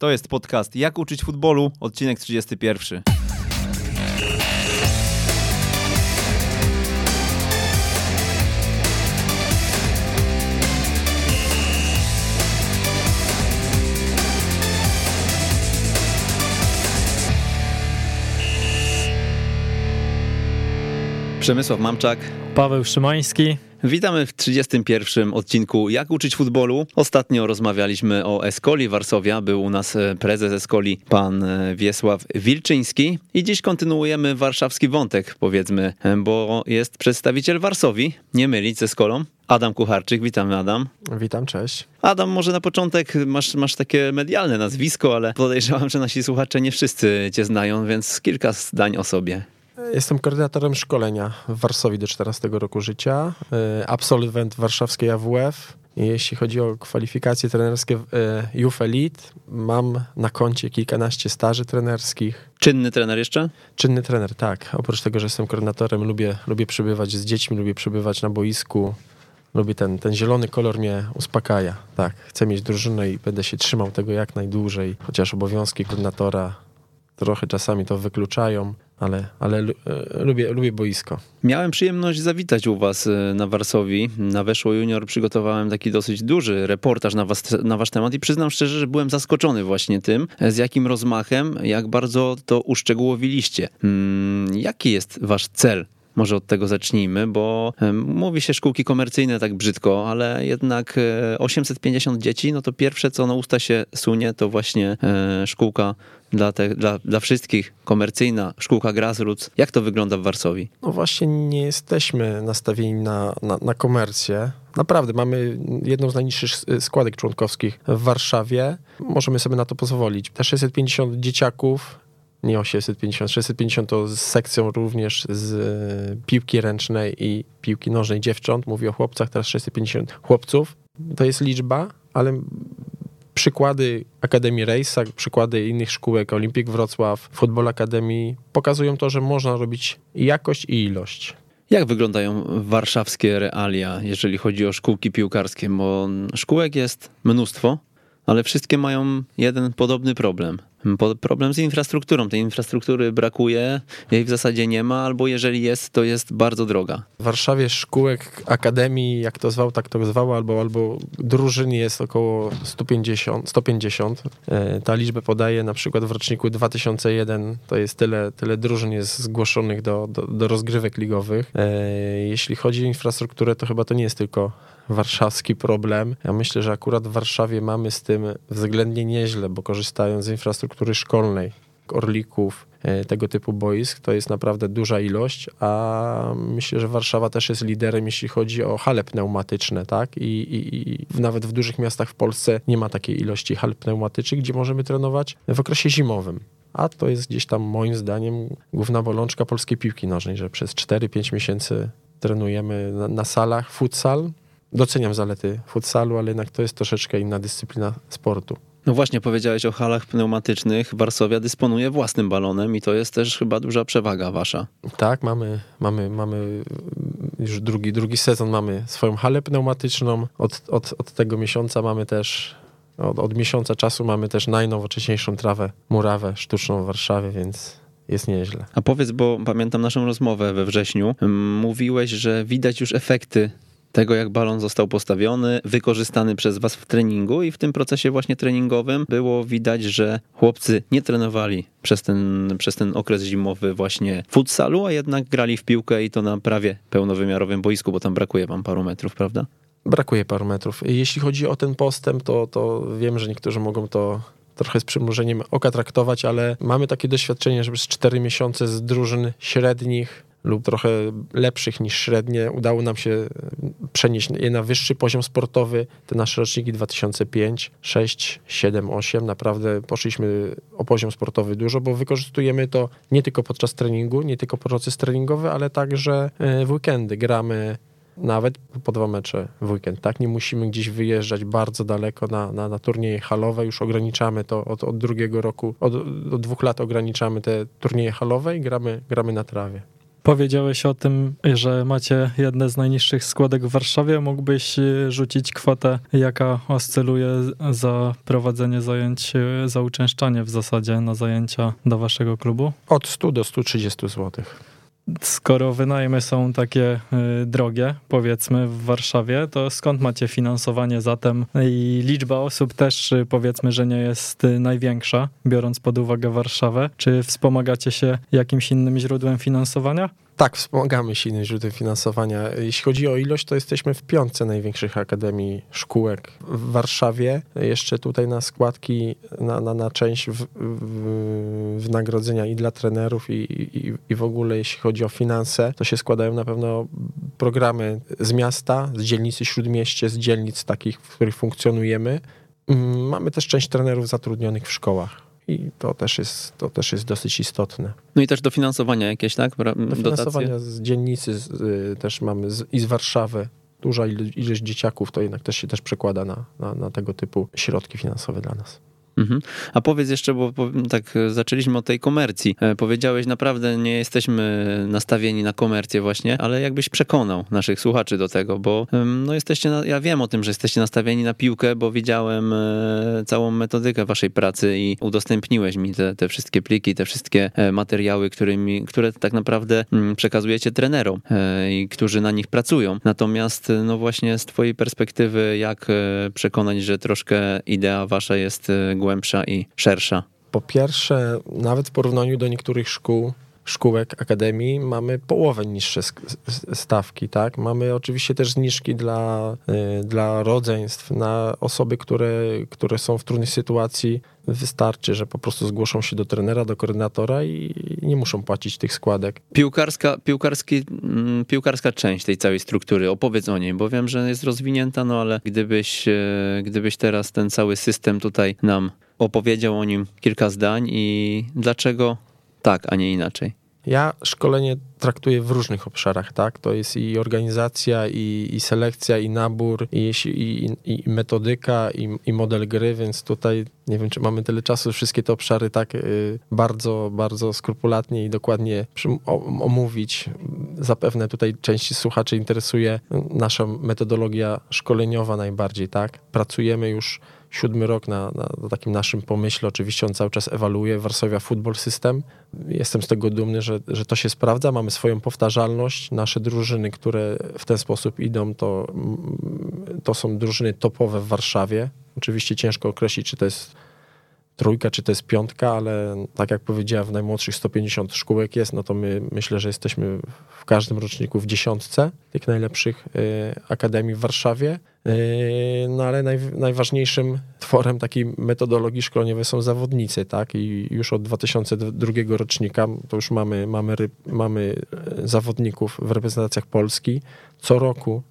To jest podcast Jak uczyć futbolu, odcinek 31. Przemysław Mamczak. Paweł Szymański. Witamy w 31 odcinku Jak uczyć futbolu. Ostatnio rozmawialiśmy o Escoli Warszawia. Był u nas e, prezes Escoli, pan e, Wiesław Wilczyński. I dziś kontynuujemy warszawski wątek, powiedzmy, e, bo jest przedstawiciel Warszawi, nie mylić ze Eskolą. Adam Kucharczyk, witamy Adam. Witam, cześć. Adam, może na początek masz, masz takie medialne nazwisko, ale podejrzewam, że nasi słuchacze nie wszyscy cię znają, więc kilka zdań o sobie. Jestem koordynatorem szkolenia w Warszawie do 14 roku życia, e, absolwent warszawskiej AWF. Jeśli chodzi o kwalifikacje trenerskie e, Youth Elite, mam na koncie kilkanaście staży trenerskich. Czynny trener jeszcze? Czynny trener, tak. Oprócz tego, że jestem koordynatorem, lubię, lubię przebywać z dziećmi, lubię przebywać na boisku. Lubię ten, ten zielony kolor mnie uspokaja. Tak, chcę mieć drużynę i będę się trzymał tego jak najdłużej, chociaż obowiązki koordynatora trochę czasami to wykluczają, ale, ale e, lubię, lubię boisko. Miałem przyjemność zawitać u was e, na Warsowi. Na Weszło Junior przygotowałem taki dosyć duży reportaż na, was, na wasz temat i przyznam szczerze, że byłem zaskoczony właśnie tym, z jakim rozmachem, jak bardzo to uszczegółowiliście. Hmm, jaki jest wasz cel może od tego zacznijmy, bo mówi się szkółki komercyjne tak brzydko, ale jednak 850 e, dzieci, no to pierwsze co na usta się sunie, to właśnie e, szkółka dla, te, dla, dla wszystkich, komercyjna, szkółka grassroots. Jak to wygląda w Warszawie? No właśnie nie jesteśmy nastawieni na, na, na komercję. Naprawdę, mamy jedną z najniższych składek członkowskich w Warszawie. Możemy sobie na to pozwolić. Te 650 dzieciaków nie 850, 650 to z sekcją również z e, piłki ręcznej i piłki nożnej dziewcząt. Mówię o chłopcach, teraz 650 chłopców. To jest liczba, ale przykłady Akademii Rejsa, przykłady innych szkółek, Olimpik Wrocław, Futbol Akademii pokazują to, że można robić jakość i ilość. Jak wyglądają warszawskie realia, jeżeli chodzi o szkółki piłkarskie? Bo szkółek jest mnóstwo, ale wszystkie mają jeden podobny problem – problem z infrastrukturą. Tej infrastruktury brakuje, jej w zasadzie nie ma, albo jeżeli jest, to jest bardzo droga. W Warszawie szkółek, akademii, jak to zwał, tak to zwało, albo, albo drużyn jest około 150. 150. E, ta liczba podaje na przykład w roczniku 2001, to jest tyle, tyle drużyn jest zgłoszonych do, do, do rozgrywek ligowych. E, jeśli chodzi o infrastrukturę, to chyba to nie jest tylko warszawski problem. Ja myślę, że akurat w Warszawie mamy z tym względnie nieźle, bo korzystając z infrastruktury szkolnej, orlików, e, tego typu boisk, to jest naprawdę duża ilość, a myślę, że Warszawa też jest liderem, jeśli chodzi o hale pneumatyczne, tak? I, i, i nawet w dużych miastach w Polsce nie ma takiej ilości hal pneumatycznych, gdzie możemy trenować w okresie zimowym. A to jest gdzieś tam moim zdaniem główna bolączka polskiej piłki nożnej, że przez 4-5 miesięcy trenujemy na, na salach futsal, doceniam zalety futsalu, ale jednak to jest troszeczkę inna dyscyplina sportu. No właśnie, powiedziałeś o halach pneumatycznych. Warszawia dysponuje własnym balonem i to jest też chyba duża przewaga wasza. Tak, mamy, mamy, mamy już drugi, drugi sezon mamy swoją halę pneumatyczną. Od, od, od tego miesiąca mamy też, od, od miesiąca czasu mamy też najnowocześniejszą trawę, murawę sztuczną w Warszawie, więc jest nieźle. A powiedz, bo pamiętam naszą rozmowę we wrześniu. Mówiłeś, że widać już efekty tego, jak balon został postawiony, wykorzystany przez was w treningu i w tym procesie właśnie treningowym było widać, że chłopcy nie trenowali przez ten, przez ten okres zimowy właśnie futsalu, a jednak grali w piłkę i to na prawie pełnowymiarowym boisku, bo tam brakuje wam paru metrów, prawda? Brakuje paru metrów. Jeśli chodzi o ten postęp, to, to wiem, że niektórzy mogą to trochę z przymrużeniem oka traktować, ale mamy takie doświadczenie, że przez 4 miesiące z drużyn średnich lub trochę lepszych niż średnie. Udało nam się przenieść je na wyższy poziom sportowy. Te nasze roczniki 2005, 6, 7, 8 naprawdę poszliśmy o poziom sportowy dużo, bo wykorzystujemy to nie tylko podczas treningu, nie tylko proces treningowy, ale także e, w weekendy. Gramy nawet po dwa mecze w weekend, tak? Nie musimy gdzieś wyjeżdżać bardzo daleko na, na, na turnieje halowe, już ograniczamy to od, od drugiego roku, od, od dwóch lat ograniczamy te turnieje halowe i gramy, gramy na trawie. Powiedziałeś o tym, że macie jedne z najniższych składek w Warszawie. Mógłbyś e, rzucić kwotę, jaka oscyluje za prowadzenie zajęć, e, za uczęszczanie w zasadzie na zajęcia do waszego klubu? Od 100 do 130 zł. Skoro wynajmy są takie y, drogie, powiedzmy w Warszawie, to skąd macie finansowanie zatem i liczba osób też y, powiedzmy, że nie jest y, największa, biorąc pod uwagę Warszawę. Czy wspomagacie się jakimś innym źródłem finansowania? Tak, wspomagamy się innym źródłem finansowania. Jeśli chodzi o ilość, to jesteśmy w piątce największych akademii szkółek w Warszawie. Jeszcze tutaj na składki, na, na, na część w, wynagrodzenia i dla trenerów, i, i, i w ogóle jeśli chodzi o finanse, to się składają na pewno programy z miasta, z dzielnicy Śródmieście, z dzielnic takich, w których funkcjonujemy. Mm, mamy też część trenerów zatrudnionych w szkołach i to też jest, to też jest dosyć istotne. No i też dofinansowania jakieś, tak? Dofinansowania z dzielnicy z, y, też mamy z, i z Warszawy. Duża ilość dzieciaków to jednak też się też przekłada na, na, na tego typu środki finansowe dla nas. Mhm. A powiedz jeszcze, bo tak zaczęliśmy od tej komercji. E, powiedziałeś, naprawdę nie jesteśmy nastawieni na komercję właśnie, ale jakbyś przekonał naszych słuchaczy do tego, bo no jesteście, na, ja wiem o tym, że jesteście nastawieni na piłkę, bo widziałem e, całą metodykę waszej pracy i udostępniłeś mi te, te wszystkie pliki, te wszystkie e, materiały, którymi, które tak naprawdę mm, przekazujecie trenerom i którzy na nich pracują. Natomiast no właśnie z twojej perspektywy, jak przekonać, że troszkę idea wasza jest głębsza i szersza? Po pierwsze, nawet w porównaniu do niektórych szkół, szkółek, akademii mamy połowę niższe stawki, tak? Mamy oczywiście też zniżki dla, y, dla rodzeństw, na osoby, które, które są w trudnej sytuacji. Wystarczy, że po prostu zgłoszą się do trenera, do koordynatora i nie muszą płacić tych składek. Piłkarska, piłkarski, mm, piłkarska część tej całej struktury, opowiedz o niej, bo wiem, że jest rozwinięta, no ale gdybyś, e, gdybyś teraz ten cały system tutaj nam opowiedział o nim kilka zdań i dlaczego tak, a nie inaczej. Ja szkolenie traktuję w różnych obszarach, tak? To jest i organizacja, i, i selekcja, i nabór, i, i, i metodyka, i, i, model gry, więc tutaj nie wiem, czy mamy tyle czasu, wszystkie te obszary tak y, bardzo, bardzo skrupulatnie i dokładnie omówić. Zapewne tutaj części słuchaczy interesuje nasza metodologia szkoleniowa najbardziej, tak? Pracujemy już siódmy rok na, na, takim naszym pomyśle. Oczywiście on cały czas ewoluuje. Warszawia Football System. Jestem z tego dumny, że, że to się sprawdza. Mamy swoją powtarzalność. Nasze drużyny, które w ten sposób idą, to, to są drużyny topowe w Warszawie. Oczywiście ciężko określić, czy to jest trójka, czy to jest piątka, ale tak jak powiedziałem, w najmłodszych 150 szkółek jest, no to my myślę, że jesteśmy w każdym roczniku w dziesiątce tych najlepszych y, akademii w Warszawie. Y, no ale naj, najważniejszym tworem takiej metodologii szkoleniowej są zawodnicy, tak? I już od 2002 rocznika to już mamy, mamy, mamy e, zawodników w reprezentacjach Polski. Co roku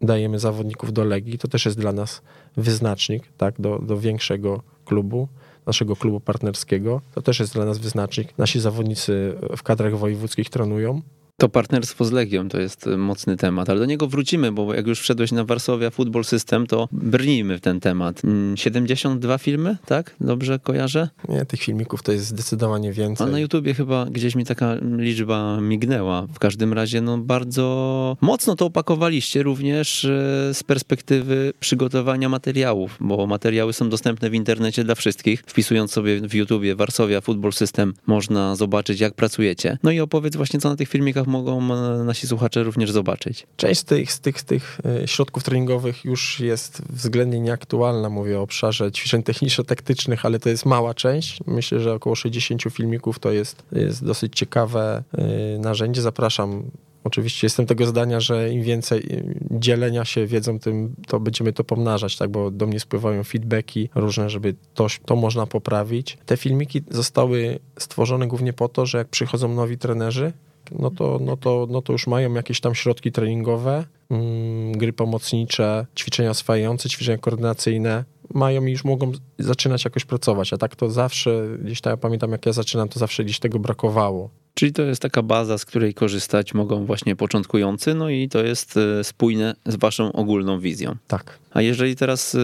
dajemy zawodników do Legii. To też jest dla nas wyznacznik, tak? Do, do większego klubu naszego klubu partnerskiego. To też jest dla nas wyznacznik. Nasi zawodnicy w kadrach wojewódzkich trenują. To partnerstwo z Legią to jest mocny temat, ale do niego wrócimy, bo jak już wszedłeś na Warszawia Football System, to brnijmy w ten temat. 72 mm, filmy, tak? Dobrze kojarzę? Nie, tych filmików to jest zdecydowanie więcej. A na YouTubie chyba gdzieś mi taka liczba mignęła. W każdym razie, no bardzo mocno to opakowaliście również e, z perspektywy przygotowania materiałów, bo materiały są dostępne w internecie dla wszystkich. Wpisując sobie w YouTubie Warszawia Football System można zobaczyć, jak pracujecie. No i opowiedz właśnie, co na tych filmikach mogą e, nasi słuchacze również zobaczyć. Część z tych, z tych, z tych e, środków treningowych już jest względnie nieaktualna. Mówię o obszarze ćwiczeń techniczno-taktycznych, ale to jest mała część. Myślę, że około 60 filmików to jest, jest dosyć ciekawe e, narzędzie. Zapraszam Oczywiście jestem tego zdania, że im więcej dzielenia się wiedzą, tym to będziemy to pomnażać, tak, bo do mnie spływają feedbacki różne, żeby to, to można poprawić. Te filmiki zostały stworzone głównie po to, że jak przychodzą nowi trenerzy, no to, no to, no to już mają jakieś tam środki treningowe, mm, gry pomocnicze, ćwiczenia swajające, ćwiczenia koordynacyjne, mają i już mogą zaczynać jakoś pracować, a tak to zawsze, gdzieś tak ja pamiętam jak ja zaczynam, to zawsze gdzieś tego brakowało. Czyli to jest taka baza, z której korzystać mogą właśnie początkujący, no i to jest e, spójne z waszą ogólną wizją. Tak. A jeżeli teraz y,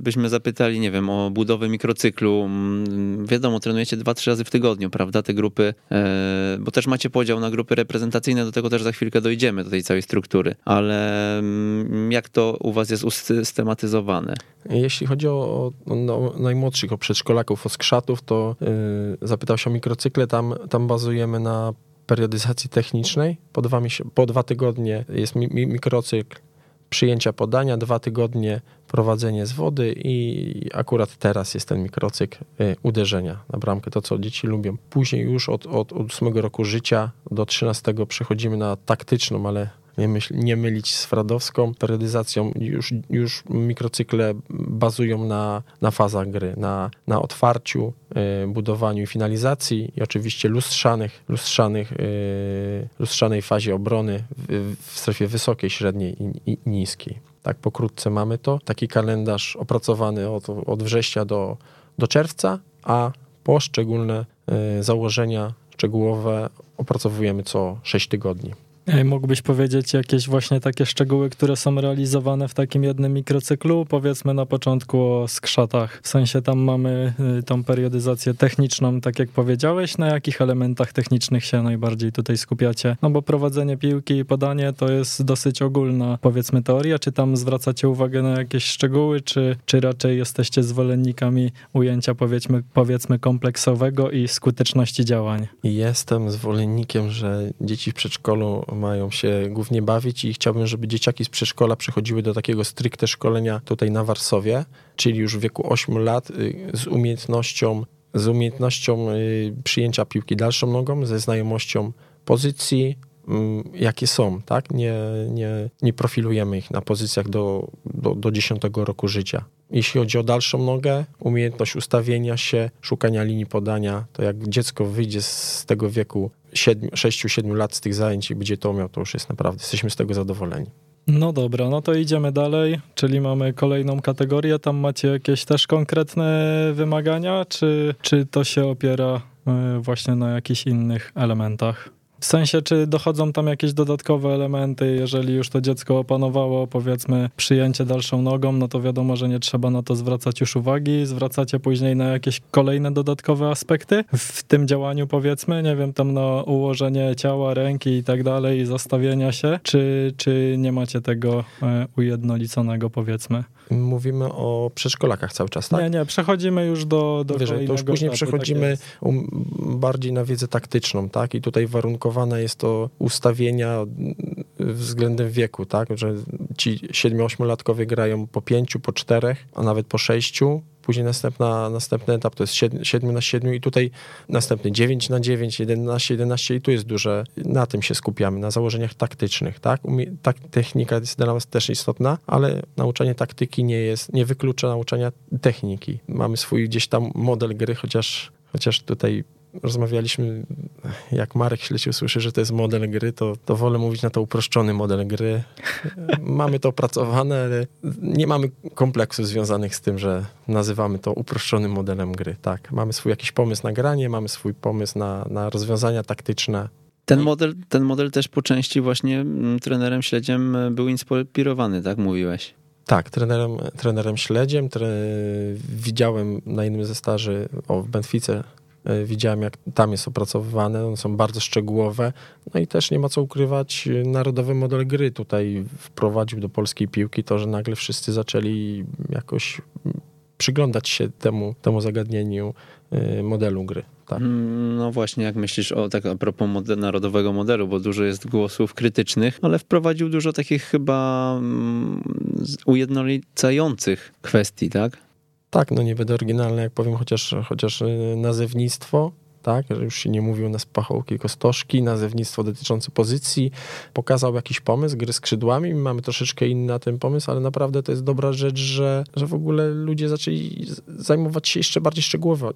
byśmy zapytali, nie wiem, o budowę mikrocyklu, mm, wiadomo, trenujecie dwa, trzy razy w tygodniu, prawda, te grupy, e, bo też macie podział na grupy reprezentacyjne, do tego też za chwilkę dojdziemy, do tej całej struktury, ale mm, jak to u was jest usystematyzowane? Jeśli chodzi o, o no, najmłodszych, o przedszkolaków, o skrzatów, to yy, zapytał się o mikrocykle, tam, tam bazujemy na periodyzacji technicznej. Po dwa, po dwa tygodnie jest mi, mi, mikrocykl przyjęcia podania, dwa tygodnie prowadzenie z wody i akurat teraz jest ten mikrocykl y, uderzenia na bramkę, to co dzieci lubią. Później już od, od 8 roku życia do 13 przechodzimy na taktyczną, ale nie, myśl, nie mylić z fradowską periodyzacją. Już, już mikrocykle bazują na, na fazach gry, na, na otwarciu, y, budowaniu i finalizacji i oczywiście lustrzanych, lustrzanych, y, lustrzanej fazie obrony w, w strefie wysokiej, średniej i, i niskiej. Tak pokrótce mamy to. Taki kalendarz opracowany od, od września do, do czerwca, a poszczególne y, założenia szczegółowe opracowujemy co 6 tygodni. Mógłbyś powiedzieć jakieś właśnie takie szczegóły, które są realizowane w takim jednym mikrocyklu? Powiedzmy na początku o skrzatach. W sensie tam mamy y, tą periodyzację techniczną, tak jak powiedziałeś. Na jakich elementach technicznych się najbardziej tutaj skupiacie? No bo prowadzenie piłki i podanie to jest dosyć ogólna, powiedzmy, teoria. Czy tam zwracacie uwagę na jakieś szczegóły, czy, czy raczej jesteście zwolennikami ujęcia, powiedzmy, powiedzmy kompleksowego i skuteczności działań? Jestem zwolennikiem, że dzieci w przedszkolu mają się głównie bawić i chciałbym, żeby dzieciaki z przedszkola przechodziły do takiego stricte szkolenia tutaj na Warsowie, czyli już w wieku 8 lat y, z umiejętnością, z umiejętnością y, przyjęcia piłki dalszą nogą, ze znajomością pozycji, mm, jakie są, tak? Nie, nie, nie profilujemy ich na pozycjach do, do, do 10 roku życia. Jeśli chodzi o dalszą nogę, umiejętność ustawienia się, szukania linii podania, to jak dziecko wyjdzie z tego wieku 6-7 lat z tych zajęć i będzie to umiał, to już jest naprawdę, jesteśmy z tego zadowoleni. No dobra, no to idziemy dalej, czyli mamy kolejną kategorię. Tam macie jakieś też konkretne wymagania, czy, czy to się opiera e, właśnie na jakichś innych elementach? W sensie, czy dochodzą tam jakieś dodatkowe elementy, jeżeli już to dziecko opanowało, powiedzmy, przyjęcie dalszą nogą, no to wiadomo, że nie trzeba na to zwracać już uwagi. Zwracacie później na jakieś kolejne dodatkowe aspekty w tym działaniu, powiedzmy, nie wiem, tam na ułożenie ciała, ręki i tak dalej, zastawienia się, czy, czy nie macie tego e, ujednoliconego, powiedzmy? Mówimy o przedszkolakach cały czas, tak? Nie, nie, przechodzimy już do, do Wyżej, to już później etapu, przechodzimy tak bardziej na wiedzę taktyczną, tak? I tutaj warunkowane jest to ustawienia względem wieku, tak? Że ci 7-8-latkowie grają po pięciu, po czterech, a nawet po sześciu, Później następna, następny etap to jest 7, 7 na 7 i tutaj następny 9 na 9, 11, 11 i tu jest duże, na tym się skupiamy, na założeniach taktycznych, tak? tak technika jest dla nas też istotna, ale nauczanie taktyki nie jest, nie wyklucza nauczania techniki. Mamy swój gdzieś tam model gry, chociaż, chociaż tutaj rozmawialiśmy, jak Marek Śleci usłyszy, że to jest model gry, to, to wolę mówić na to uproszczony model gry. mamy to opracowane, ale nie mamy kompleksów związanych z tym, że nazywamy to uproszczonym modelem gry. Tak, mamy swój jakiś pomysł na granie, mamy swój pomysł na, na rozwiązania taktyczne. Ten model, ten model też po części właśnie trenerem Śledziem e, był inspirowany, tak mówiłeś? Tak, trenerem, trenerem Śledziem. Tre... Widziałem na innym ze staży o, w Benfice widziałem, jak tam jest opracowywane, one są bardzo szczegółowe. No i też nie ma co ukrywać, e, narodowy model gry tutaj wprowadził do polskiej piłki to, że nagle wszyscy zaczęli jakoś przyglądać się temu, temu zagadnieniu e, modelu gry. Tak. Mm, no właśnie, jak myślisz o tak a propos model, narodowego modelu, bo dużo jest głosów krytycznych, ale wprowadził dużo takich chyba um, ujednolicających kwestii, tak? Tak, no nie będę oryginalny, jak powiem, chociaż, chociaż y, nazewnictwo, tak, że już się nie mówił na pachołki, kostoszki, nazewnictwo dotyczące pozycji, pokazał jakiś pomysł, gry skrzydłami, mamy troszeczkę inny na ten pomysł, ale naprawdę to jest dobra rzecz, że, że w ogóle ludzie zaczęli zajmować się jeszcze bardziej szczegółowo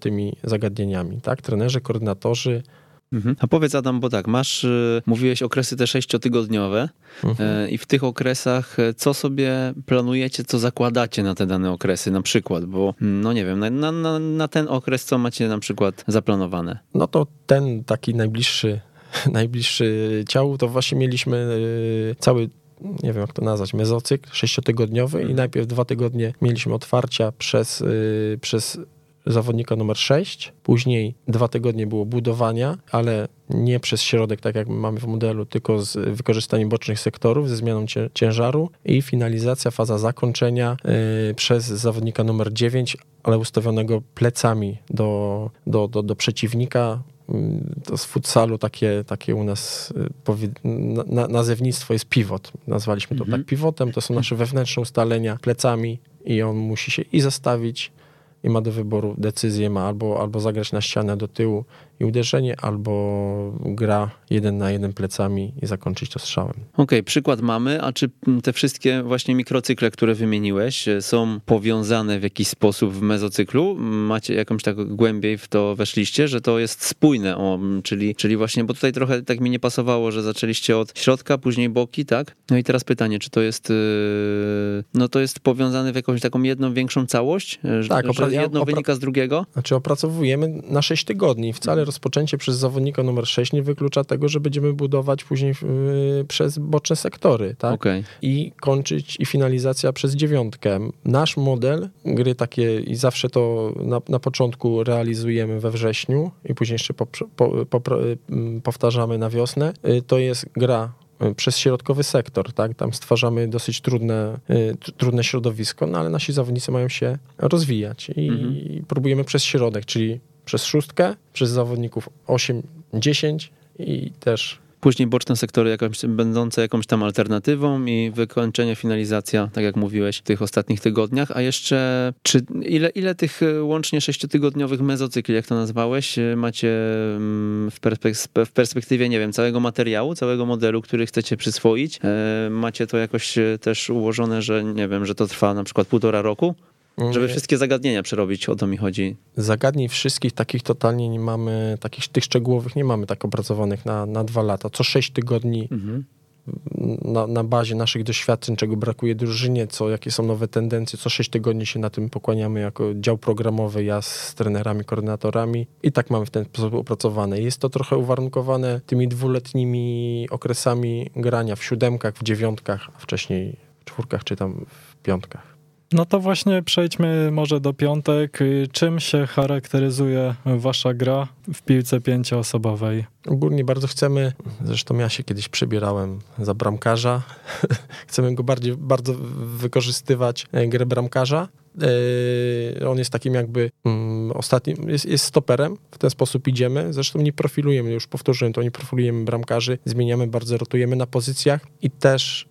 tymi zagadnieniami, tak, trenerzy, koordynatorzy, Mhm. A powiedz Adam, bo tak, masz, y, mówiłeś okresy te sześciotygodniowe Mhm. y, i w tych okresach y, co sobie planujecie, co zakładacie na te dane okresy na przykład, bo mm, no nie wiem, na, na, na, ten okres co macie na przykład zaplanowane? No to ten taki najbliższy, najbliższy ciału, to właśnie mieliśmy y, cały, nie wiem jak to nazwać, mezocykl sześciotygodniowy i najpierw dwa tygodnie mieliśmy otwarcia przez, przez zawodnika numer 6, później dwa tygodnie było budowania, ale nie przez środek, tak jak mamy w modelu, tylko z wykorzystaniem bocznych sektorów, ze zmianą cię, ciężaru i finalizacja, faza zakończenia y, przez zawodnika numer 9, ale ustawionego plecami do, do, do, do przeciwnika. Mm, To z futsalu takie, takie u nas y, na, na- nazewnictwo jest pivot. Nazwaliśmy to Mhm. tak pivotem. To są nasze wewnętrzne ustalenia plecami i on musi się i zastawić i ma do wyboru decyzję, ma albo, albo zagrać na ścianę do tyłu i uderzenie, albo gra jeden na jeden plecami i zakończyć to strzałem. Okej, przykład mamy, a czy te wszystkie właśnie mikrocykle, które wymieniłeś, e, są powiązane w jakiś sposób w mezocyklu? Macie jakąś tak głębiej w to weszliście, że to jest spójne, o, czyli, czyli właśnie, bo tutaj trochę tak mi nie pasowało, że zaczęliście od środka, później boki, tak? No i teraz pytanie, czy to jest, yy, no to jest powiązane w jakąś taką jedną większą całość? E, że- Tak, że opra- jedno opra- wynika z drugiego? Znaczy opracowujemy na 6 tygodni. Wcale rozpoczęcie przez zawodnika numer 6 nie wyklucza tego, że będziemy budować później yy, przez boczne sektory, tak? Okej. i kończyć i finalizacja przez dziewiątkę. Nasz model gry takie i zawsze to na, na początku realizujemy we wrześniu i później jeszcze poprze- po, popro- ym, powtarzamy na wiosnę. Y, To jest gra y, przez środkowy sektor, tak? Tam stwarzamy dosyć trudne, y, tr- trudne środowisko, no ale nasi zawodnicy mają się rozwijać i Mhm. próbujemy przez środek, czyli przez szóstkę, przez zawodników 8, 10 i też Później boczne sektory jakąś, będące jakąś tam alternatywą i wykończenie, finalizacja, tak jak mówiłeś, w tych ostatnich tygodniach. A jeszcze, czy ile, ile tych e, łącznie sześciotygodniowych mezocykli, jak to nazwałeś, e, macie mm, w, perspek- w perspektywie, nie wiem, całego materiału, całego modelu, który chcecie przyswoić? E, Macie to jakoś też ułożone, że nie wiem, że to trwa na przykład półtora roku? Żeby wszystkie zagadnienia przerobić, o to mi chodzi. Zagadnień wszystkich takich totalnie nie mamy, takich tych szczegółowych nie mamy tak opracowanych na, na dwa lata. Co sześć tygodni Mhm. na, na bazie naszych doświadczeń, czego brakuje drużynie, co, jakie są nowe tendencje, co sześć tygodni się na tym pokłaniamy jako dział programowy, ja z trenerami, koordynatorami i tak mamy w ten sposób opracowane. Jest to trochę uwarunkowane tymi dwuletnimi okresami grania w siódemkach, w dziewiątkach, a wcześniej w czwórkach czy tam w piątkach. No to właśnie przejdźmy może do piątek. Czym się charakteryzuje wasza gra w piłce pięcioosobowej? Ogólnie bardzo chcemy, zresztą ja się kiedyś przebierałem za bramkarza, chcemy go bardziej, bardzo wykorzystywać e, grę bramkarza. E, On jest takim jakby mm, ostatnim, jest, jest stoperem, w ten sposób idziemy. Zresztą nie profilujemy, już powtórzyłem to, nie profilujemy bramkarzy, zmieniamy bardzo, rotujemy na pozycjach i też,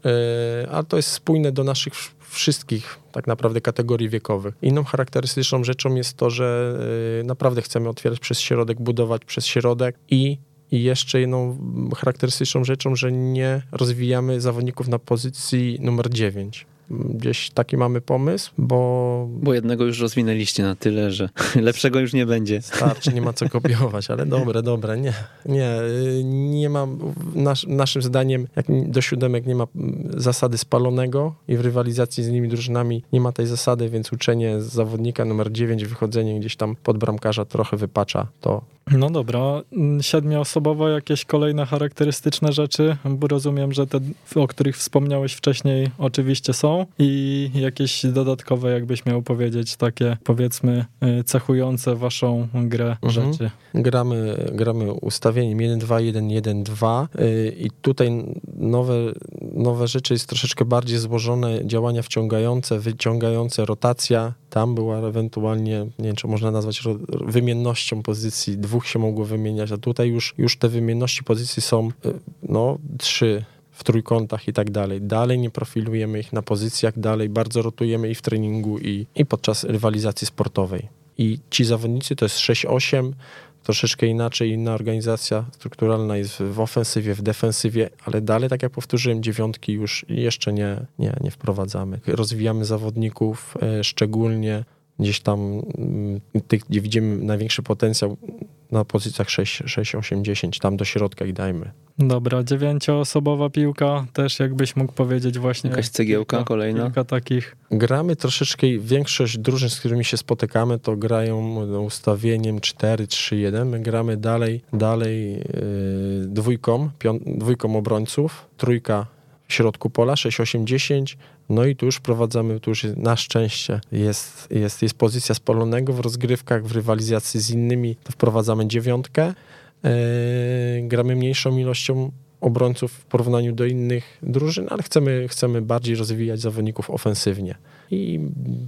ale to jest spójne do naszych wszystkich tak naprawdę kategorii wiekowych. Inną charakterystyczną rzeczą jest to, że e, naprawdę chcemy otwierać przez środek, budować przez środek i i jeszcze jedną mm, charakterystyczną rzeczą, że nie rozwijamy zawodników na pozycji numer 9. Gdzieś taki mamy pomysł, bo Bo jednego już rozwinęliście na tyle, że lepszego już nie będzie. starczy, nie ma co kopiować, ale dobre, dobre, nie, nie, y, nie ma, nasz, naszym zdaniem, jak do siódemek nie ma mm, zasady spalonego i w rywalizacji z innymi drużynami nie ma tej zasady, więc uczenie zawodnika numer 9, wychodzenie gdzieś tam pod bramkarza trochę wypacza to. No dobra, mm, siedmioosobowo jakieś kolejne charakterystyczne rzeczy, bo rozumiem, że te, o których wspomniałeś wcześniej, oczywiście są i jakieś dodatkowe, jakbyś miał powiedzieć, takie powiedzmy y, cechujące waszą grę Mhm. rzeczy. Gramy, gramy ustawieniem 1-2-1-1-2 yy, i tutaj nowe, nowe rzeczy jest troszeczkę bardziej złożone, działania wciągające, wyciągające, rotacja. Tam była ewentualnie, nie wiem, czy można nazwać wymiennością pozycji, dwóch się mogło wymieniać, a tutaj już, już te wymienności pozycji są yy, no, trzy w trójkątach i tak dalej. Dalej nie profilujemy ich na pozycjach, dalej bardzo rotujemy i w treningu, i, i podczas rywalizacji sportowej. I ci zawodnicy to jest 6-8, troszeczkę inaczej, inna organizacja strukturalna jest w ofensywie, w defensywie, ale dalej, tak jak powtórzyłem, dziewiątki już jeszcze nie, nie, nie wprowadzamy. Rozwijamy zawodników, e, szczególnie gdzieś tam mm, tych, gdzie widzimy największy potencjał, na pozycjach 6, 6, 8, 10, tam do środka i dajmy. Dobra, dziewięcioosobowa piłka, też jakbyś mógł powiedzieć właśnie. Jakaś cegiełka kilka, kolejna? Kilka takich. Gramy troszeczkę, większość drużyn, z którymi się spotykamy, to grają ustawieniem 4-3-1. My gramy dalej, dalej yy, dwójką, pią, dwójką obrońców, trójka w środku pola, 6-8-10, no i tu już wprowadzamy, tu już na szczęście jest, jest, jest pozycja spalonego w rozgrywkach, w rywalizacji z innymi, to wprowadzamy dziewiątkę. Yy, gramy mniejszą ilością obrońców w porównaniu do innych drużyn, ale chcemy, chcemy bardziej rozwijać zawodników ofensywnie. I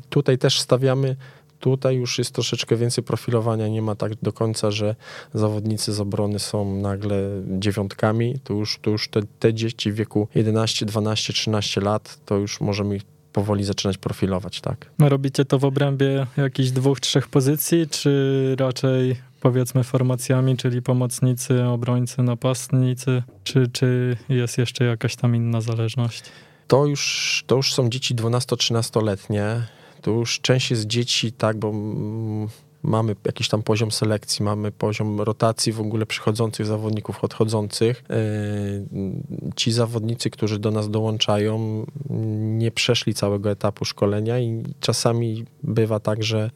tutaj też stawiamy, tutaj już jest troszeczkę więcej profilowania, nie ma tak do końca, że zawodnicy z obrony są nagle dziewiątkami, to już, to już te, te dzieci w wieku 11, 12, 13 lat, to już możemy ich powoli zaczynać profilować, tak. Robicie to w obrębie jakichś dwóch, trzech pozycji, czy raczej powiedzmy formacjami, czyli pomocnicy, obrońcy, napastnicy, czy, czy jest jeszcze jakaś tam inna zależność? To już, to już są dzieci 12-13-letnie. To już część jest dzieci, tak, bo mamy jakiś tam poziom selekcji, mamy poziom rotacji w ogóle przychodzących zawodników, odchodzących. Ci zawodnicy, którzy do nas dołączają, nie przeszli całego etapu szkolenia i czasami bywa tak, że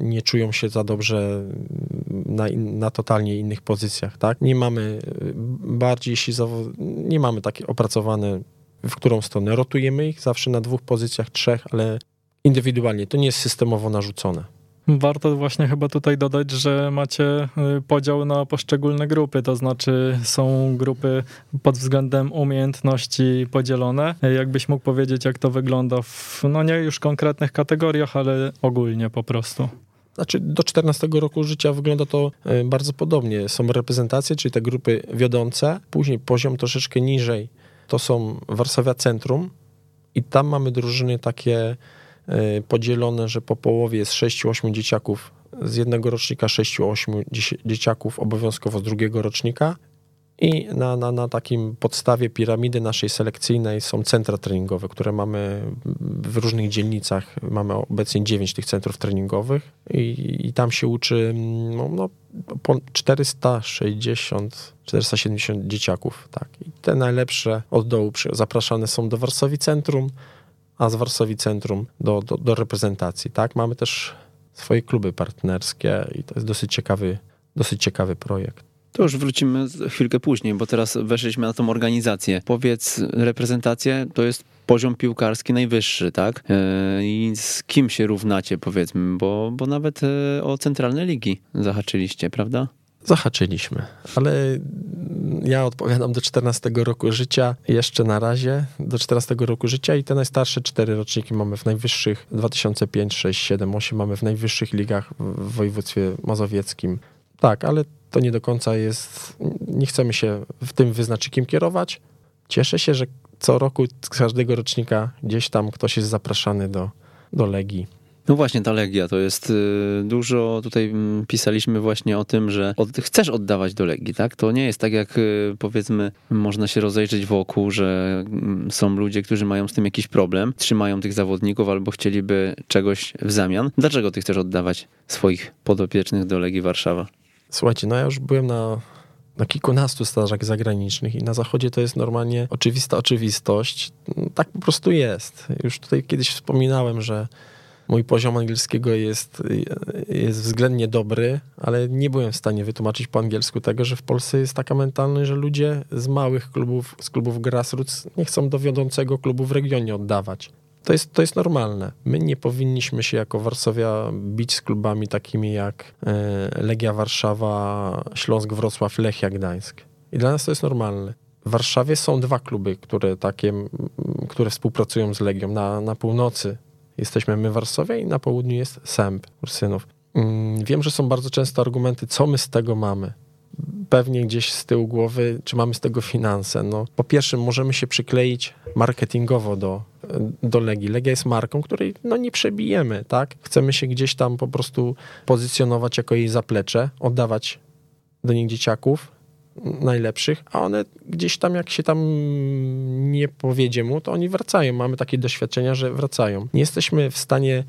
nie czują się za dobrze na, na totalnie innych pozycjach, tak? Nie mamy bardziej, jeśli nie mamy takie opracowane w którą stronę. Rotujemy ich zawsze na dwóch pozycjach, trzech, ale indywidualnie. To nie jest systemowo narzucone. Warto właśnie chyba tutaj dodać, że macie y, podział na poszczególne grupy, to znaczy są grupy pod względem umiejętności podzielone. Jakbyś mógł powiedzieć, jak to wygląda w, no nie już konkretnych kategoriach, ale ogólnie po prostu. Znaczy do 14 roku życia wygląda to y, bardzo podobnie. Są reprezentacje, czyli te grupy wiodące, później poziom troszeczkę niżej to są Warszawia Centrum i tam mamy drużyny takie podzielone, że po połowie jest 6-8 dzieciaków z jednego rocznika, 6-8 dzieciaków obowiązkowo z drugiego rocznika i na, na, na takim podstawie piramidy naszej selekcyjnej są centra treningowe, które mamy w różnych dzielnicach. Mamy obecnie 9 tych centrów treningowych i, i tam się uczy no, no, 460, 470 dzieciaków. Tak. I te najlepsze od dołu zapraszane są do Warszawi Centrum, a z Warszawi Centrum do, do, do reprezentacji. Tak. Mamy też swoje kluby partnerskie i to jest dosyć ciekawy, dosyć ciekawy projekt. To już wrócimy chwilkę później, bo teraz weszliśmy na tą organizację. Powiedz, reprezentację to jest poziom piłkarski najwyższy, tak? E, I z kim się równacie, powiedzmy, bo, bo nawet e, o centralne ligi zahaczyliście, prawda? Zahaczyliśmy, ale ja odpowiadam do 14 roku życia, jeszcze na razie do 14 roku życia i te najstarsze cztery roczniki mamy w najwyższych 2005, 6, 7, 8 mamy w najwyższych ligach w województwie mazowieckim. Tak, ale to nie do końca jest, nie chcemy się w tym wyznaczykiem kierować. Cieszę się, że co roku z każdego rocznika gdzieś tam ktoś jest zapraszany do, do Legii. No właśnie, ta Legia to jest y, dużo, tutaj mm, pisaliśmy właśnie o tym, że od, chcesz oddawać do Legii, tak? To nie jest tak jak y, powiedzmy można się rozejrzeć wokół, że mm, są ludzie, którzy mają z tym jakiś problem, trzymają tych zawodników albo chcieliby czegoś w zamian. Dlaczego ty chcesz oddawać swoich podopiecznych do Legii Warszawa? Słuchajcie, no ja już byłem na, na kilkunastu stażach zagranicznych i na zachodzie to jest normalnie oczywista oczywistość. Tak po prostu jest. Już tutaj kiedyś wspominałem, że mój poziom angielskiego jest, jest względnie dobry, ale nie byłem w stanie wytłumaczyć po angielsku tego, że w Polsce jest taka mentalność, że ludzie z małych klubów, z klubów grassroots nie chcą do wiodącego klubu w regionie oddawać. To jest, to jest normalne. My nie powinniśmy się jako Warszawia bić z klubami takimi jak e, Legia Warszawa, Śląsk Wrocław, Lechia Gdańsk. I dla nas to jest normalne. W Warszawie są dwa kluby, które takie, które współpracują z Legią. Na, na północy jesteśmy my Warszawia i na południu jest Sęp Ursynów. Mm, wiem, że są bardzo często argumenty, co my z tego mamy pewnie gdzieś z tyłu głowy, czy mamy z tego finanse. No, po pierwsze, możemy się przykleić marketingowo do, do Legii. Legia jest marką, której no, nie przebijemy, tak? Chcemy się gdzieś tam po prostu pozycjonować jako jej zaplecze, oddawać do nich dzieciaków najlepszych, a one gdzieś tam, jak się tam nie powiedzie mu, to oni wracają. Mamy takie doświadczenia, że wracają. Nie jesteśmy w stanie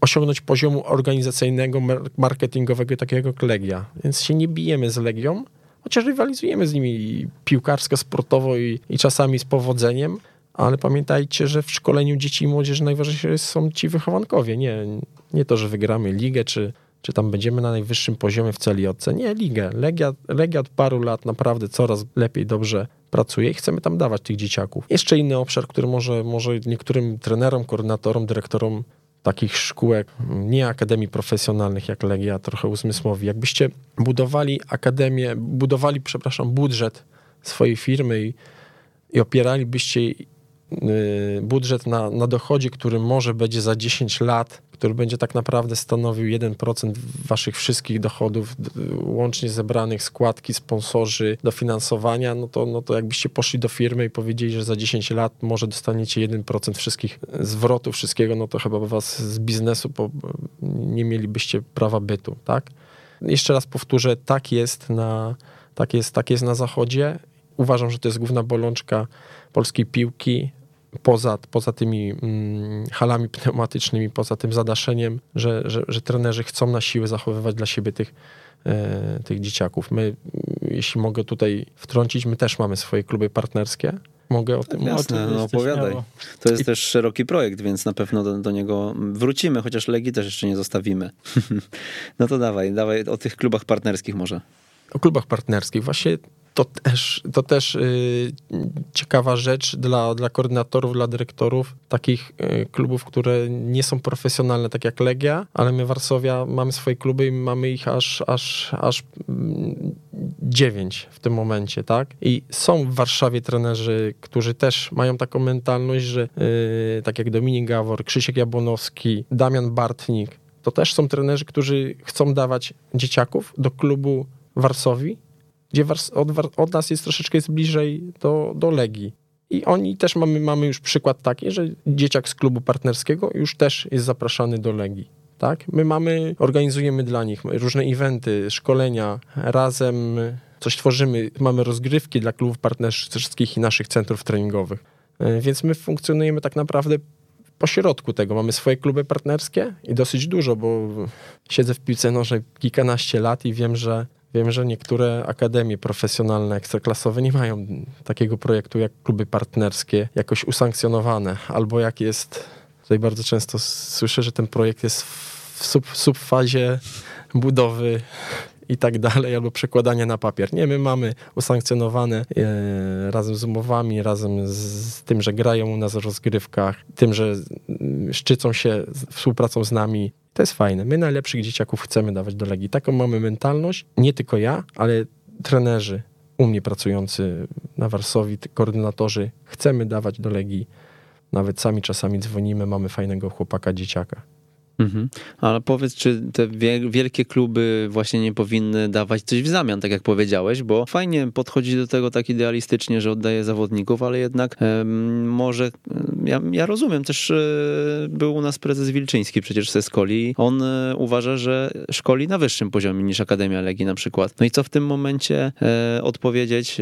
osiągnąć poziomu organizacyjnego, marketingowego takiego jak Legia. Więc się nie bijemy z Legią, chociaż rywalizujemy z nimi piłkarsko, sportowo i, i czasami z powodzeniem, ale pamiętajcie, że w szkoleniu dzieci i młodzieży najważniejsi są ci wychowankowie, nie, nie to, że wygramy ligę, czy, czy tam będziemy na najwyższym poziomie w celiotce. Nie, ligę. Legia, Legia od paru lat naprawdę coraz lepiej, dobrze pracuje i chcemy tam dawać tych dzieciaków. Jeszcze inny obszar, który może, może niektórym trenerom, koordynatorom, dyrektorom takich szkółek, nie akademii profesjonalnych jak Legia, trochę uzmysłowi. Jakbyście budowali akademię, budowali, przepraszam, budżet swojej firmy i, i opieralibyście budżet na, na dochodzie, który może będzie za 10 lat, który będzie tak naprawdę stanowił 1% waszych wszystkich dochodów, łącznie zebranych składki, sponsorzy, dofinansowania, no to, no to jakbyście poszli do firmy i powiedzieli, że za 10 lat może dostaniecie 1% wszystkich zwrotów, wszystkiego, no to chyba by was z biznesu po, nie mielibyście prawa bytu, tak? Jeszcze raz powtórzę, tak jest na, tak jest, tak jest na zachodzie. Uważam, że to jest główna bolączka polskiej piłki, poza, poza tymi mm, halami pneumatycznymi, poza tym zadaszeniem, że, że, że trenerzy chcą na siłę zachowywać dla siebie tych, e, tych dzieciaków. My, jeśli mogę tutaj wtrącić, my też mamy swoje kluby partnerskie. Mogę o tym Jasne, no opowiadaj. To jest I... też szeroki projekt, więc na pewno do, do niego wrócimy, chociaż Legii też jeszcze nie zostawimy. no to dawaj, dawaj o tych klubach partnerskich może. O klubach partnerskich. Właśnie to też, to też y, ciekawa rzecz dla, dla koordynatorów, dla dyrektorów takich y, klubów, które nie są profesjonalne, tak jak Legia, ale my Warszawia mamy swoje kluby i mamy ich aż, aż, aż mm, dziewięć w tym momencie, tak? I są w Warszawie trenerzy, którzy też mają taką mentalność, że y, tak jak Dominik Gawor, Krzysiek Jabłonowski, Damian Bartnik, to też są trenerzy, którzy chcą dawać dzieciaków do klubu Warszawi gdzie od, od, nas jest troszeczkę jest bliżej do, do Legii. I oni też mamy, mamy już przykład taki, że dzieciak z klubu partnerskiego już też jest zapraszany do Legii. Tak? My mamy, organizujemy dla nich różne eventy, szkolenia, razem coś tworzymy, mamy rozgrywki dla klubów partnerskich i naszych centrów treningowych. E, więc my funkcjonujemy tak naprawdę po środku tego. Mamy swoje kluby partnerskie i dosyć dużo, bo siedzę w piłce nożnej kilkanaście lat i wiem, że Wiem, że niektóre akademie profesjonalne, ekstraklasowe nie mają takiego projektu jak kluby partnerskie jakoś usankcjonowane, albo jak jest, tutaj bardzo często słyszę, że ten projekt jest w sub, subfazie budowy i tak dalej, albo przekładania na papier. Nie, my mamy usankcjonowane e, razem z umowami, razem z tym, że grają u nas w rozgrywkach, tym, że szczycą się współpracą z nami to jest fajne. My najlepszych dzieciaków chcemy dawać do Legii. Taką mamy mentalność. Nie tylko ja, ale trenerzy u mnie pracujący na Warsowi, koordynatorzy, chcemy dawać do Legii. Nawet sami czasami dzwonimy, mamy fajnego chłopaka, dzieciaka. Mhm. Ale powiedz, czy te wielkie kluby właśnie nie powinny dawać coś w zamian, tak jak powiedziałeś, bo fajnie podchodzi do tego tak idealistycznie, że oddaje zawodników, ale jednak może, ja, ja, rozumiem, też e, był u nas prezes Wilczyński przecież ze Skoli, on e, uważa, że szkoli na wyższym poziomie niż Akademia Legii na przykład. No i co w tym momencie e, odpowiedzieć,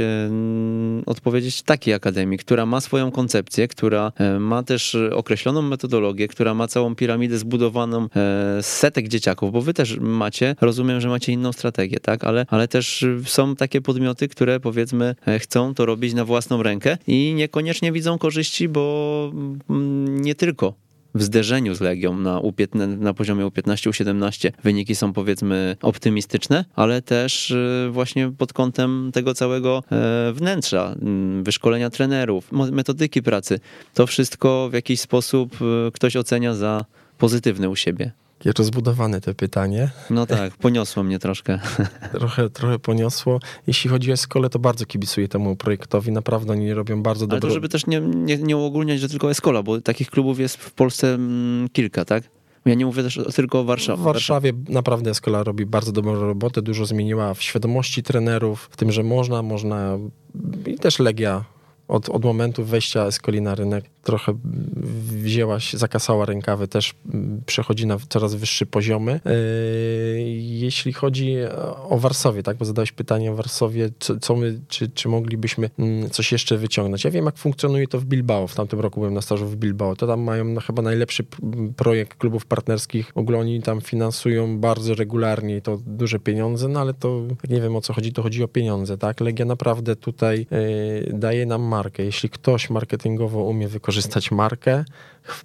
odpowiedzieć takiej akademii, która ma swoją koncepcję, która ma też określoną metodologię, która ma całą piramidę zbudowaną zbudowaną e, setek dzieciaków, bo wy też macie, rozumiem, że macie inną strategię, tak, ale, ale też są takie podmioty, które powiedzmy e, chcą to robić na własną rękę i niekoniecznie widzą korzyści, bo mm, nie tylko w zderzeniu z Legią na, U15, na poziomie U15, U17 wyniki są powiedzmy optymistyczne, ale też e, właśnie pod kątem tego całego wnętrza, wyszkolenia trenerów, metodyki pracy. To wszystko w jakiś sposób ktoś ocenia za pozytywny u siebie? Jest rozbudowane to pytanie. No tak, poniosło mnie troszkę. trochę, trochę poniosło. Jeśli chodzi o Eskolę, to bardzo kibicuję temu projektowi. Naprawdę oni robią bardzo dobrze. Ale to żeby też nie, nie, nie uogólniać, że tylko Eskola, bo takich klubów jest w Polsce mm, kilka, tak? Ja nie mówię też tylko o Warszawie. W Warszawie naprawdę Eskola robi bardzo dobrą robotę, dużo zmieniła w świadomości trenerów, w tym, że można, można i też Legia od, od momentu wejścia Escoli na rynek trochę wzięła się, zakasała rękawy, też przechodzi na coraz wyższe poziomy. Yy, jeśli chodzi o Warszawie, tak, bo zadałeś pytanie o Warszawie, co, co my, czy, czy moglibyśmy mm, coś jeszcze wyciągnąć. Ja wiem, jak funkcjonuje to w Bilbao. W tamtym roku byłem na stażu w Bilbao. To tam mają no, chyba najlepszy projekt klubów partnerskich. W ogóle oni tam finansują bardzo regularnie i to duże pieniądze, no ale to nie wiem o co chodzi, to chodzi o pieniądze, tak? Legia naprawdę tutaj y, daje nam markę. Jeśli ktoś marketingowo umie wykorzystać markę,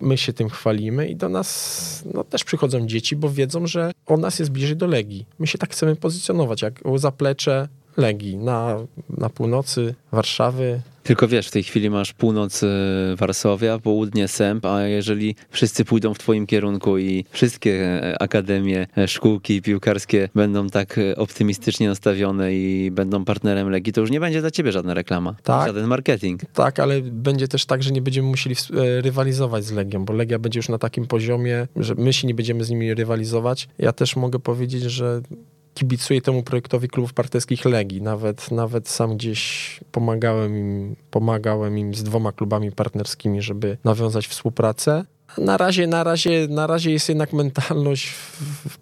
my się tym chwalimy i do nas no, też przychodzą dzieci, bo wiedzą, że o nas jest bliżej do Legii. My się tak chcemy pozycjonować, jak zaplecze Legii na, na północy Warszawy, tylko wiesz, w tej chwili masz północ e, Warszawia, południe Sęp, a jeżeli wszyscy pójdą w twoim kierunku i wszystkie e, akademie, e, szkółki piłkarskie będą tak optymistycznie nastawione i będą partnerem Legii, to już nie będzie dla ciebie żadna reklama, tak, żaden marketing. Tak, ale będzie też tak, że nie będziemy musieli rywalizować z Legią, bo Legia będzie już na takim poziomie, że my się nie będziemy z nimi rywalizować. Ja też mogę powiedzieć, że kibicuję temu projektowi klubów partnerskich Legii. Nawet, nawet sam gdzieś pomagałem im, pomagałem im z dwoma klubami partnerskimi, żeby nawiązać współpracę. Na razie, na razie, na razie jest jednak mentalność,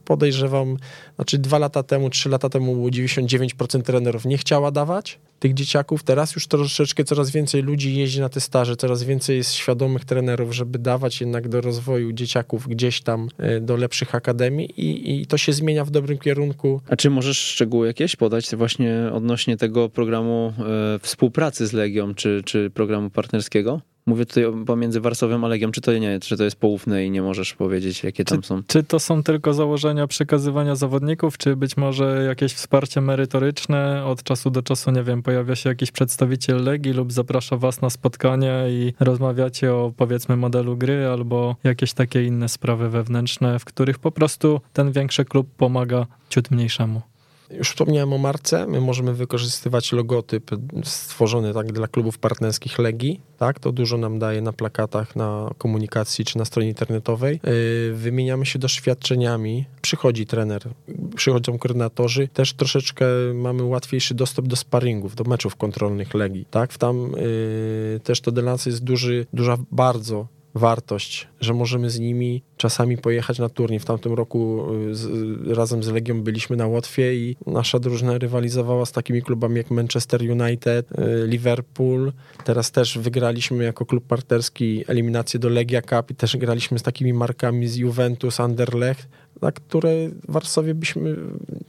podejrzewam, znaczy dwa lata temu, trzy lata temu było 99% trenerów nie chciała dawać tych dzieciaków. Teraz już troszeczkę coraz więcej ludzi jeździ na te staże, coraz więcej jest świadomych trenerów, żeby dawać jednak do rozwoju dzieciaków gdzieś tam e, do lepszych akademii i, i to się zmienia w dobrym kierunku. A czy możesz szczegóły jakieś podać właśnie odnośnie tego programu e, współpracy z Legią, czy, czy programu partnerskiego? Mówię tutaj pomiędzy Warszawą a Legią, czy to nie, czy to jest poufne i nie możesz powiedzieć, jakie tam czy, są? Czy to są tylko założenia przekazywania zawodników, czy być może jakieś wsparcie merytoryczne? Od czasu do czasu, nie wiem, pojawia się jakiś przedstawiciel Legii lub zaprasza was na spotkanie i rozmawiacie o powiedzmy modelu gry albo jakieś takie inne sprawy wewnętrzne, w których po prostu ten większy klub pomaga ciut mniejszemu. Już wspomniałem o marce. My możemy wykorzystywać logotyp stworzony tak dla klubów partnerskich Legii. Tak, to dużo nam daje na plakatach, na komunikacji czy na stronie internetowej. Yy, wymieniamy się doświadczeniami. Przychodzi trener, przychodzą koordynatorzy. Też troszeczkę mamy łatwiejszy dostęp do sparingów, do meczów kontrolnych Legii. Tak, tam yy, też to dla nas jest duży, duża bardzo wartość, że możemy z nimi czasami pojechać na turniej. W tamtym roku y, z, razem z Legią byliśmy na Łotwie i nasza drużyna rywalizowała z takimi klubami jak Manchester United, y, Liverpool. Teraz też wygraliśmy jako klub parterski eliminację do Legia Cup i też graliśmy z takimi markami z Juventus, Anderlecht, na które w Warszawie byśmy,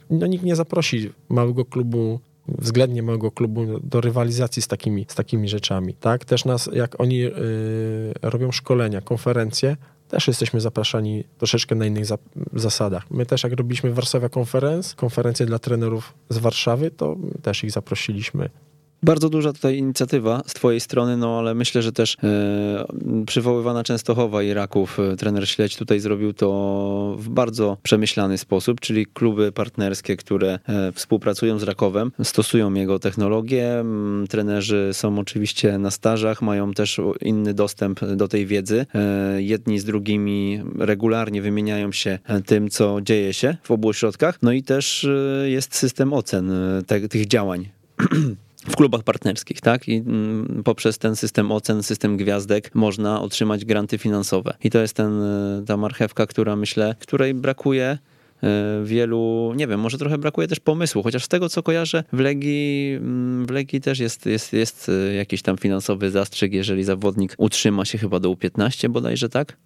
no nikt nie zaprosi małego klubu względnie małego klubu do rywalizacji z takimi, z takimi rzeczami. Tak? Też nas, jak oni yy, robią szkolenia, konferencje, też jesteśmy zapraszani troszeczkę na innych za zasadach. My też jak robiliśmy w Warszawie konferenc, konferencję dla trenerów z Warszawy, to też ich zaprosiliśmy bardzo duża tutaj inicjatywa z twojej strony, no ale myślę, że też e, przywoływana Częstochowa i Raków, e, trener Śledź tutaj zrobił to w bardzo przemyślany sposób, czyli kluby partnerskie, które e, współpracują z Rakowem, stosują jego technologię, trenerzy są oczywiście na stażach, mają też inny dostęp do tej wiedzy. E, jedni z drugimi regularnie wymieniają się tym, co dzieje się w obu ośrodkach, no i też e, jest system ocen e, te, tych działań. w klubach partnerskich, tak? I mm, poprzez ten system ocen, system gwiazdek można otrzymać granty finansowe. I to jest ten, e, ta marchewka, która myślę, której brakuje e, wielu, nie wiem, może trochę brakuje też pomysłu, chociaż z tego co kojarzę, w Legii, mm, w Legii też jest, jest, jest e, jakiś tam finansowy zastrzyk, jeżeli zawodnik utrzyma się chyba do U15 bodajże, tak?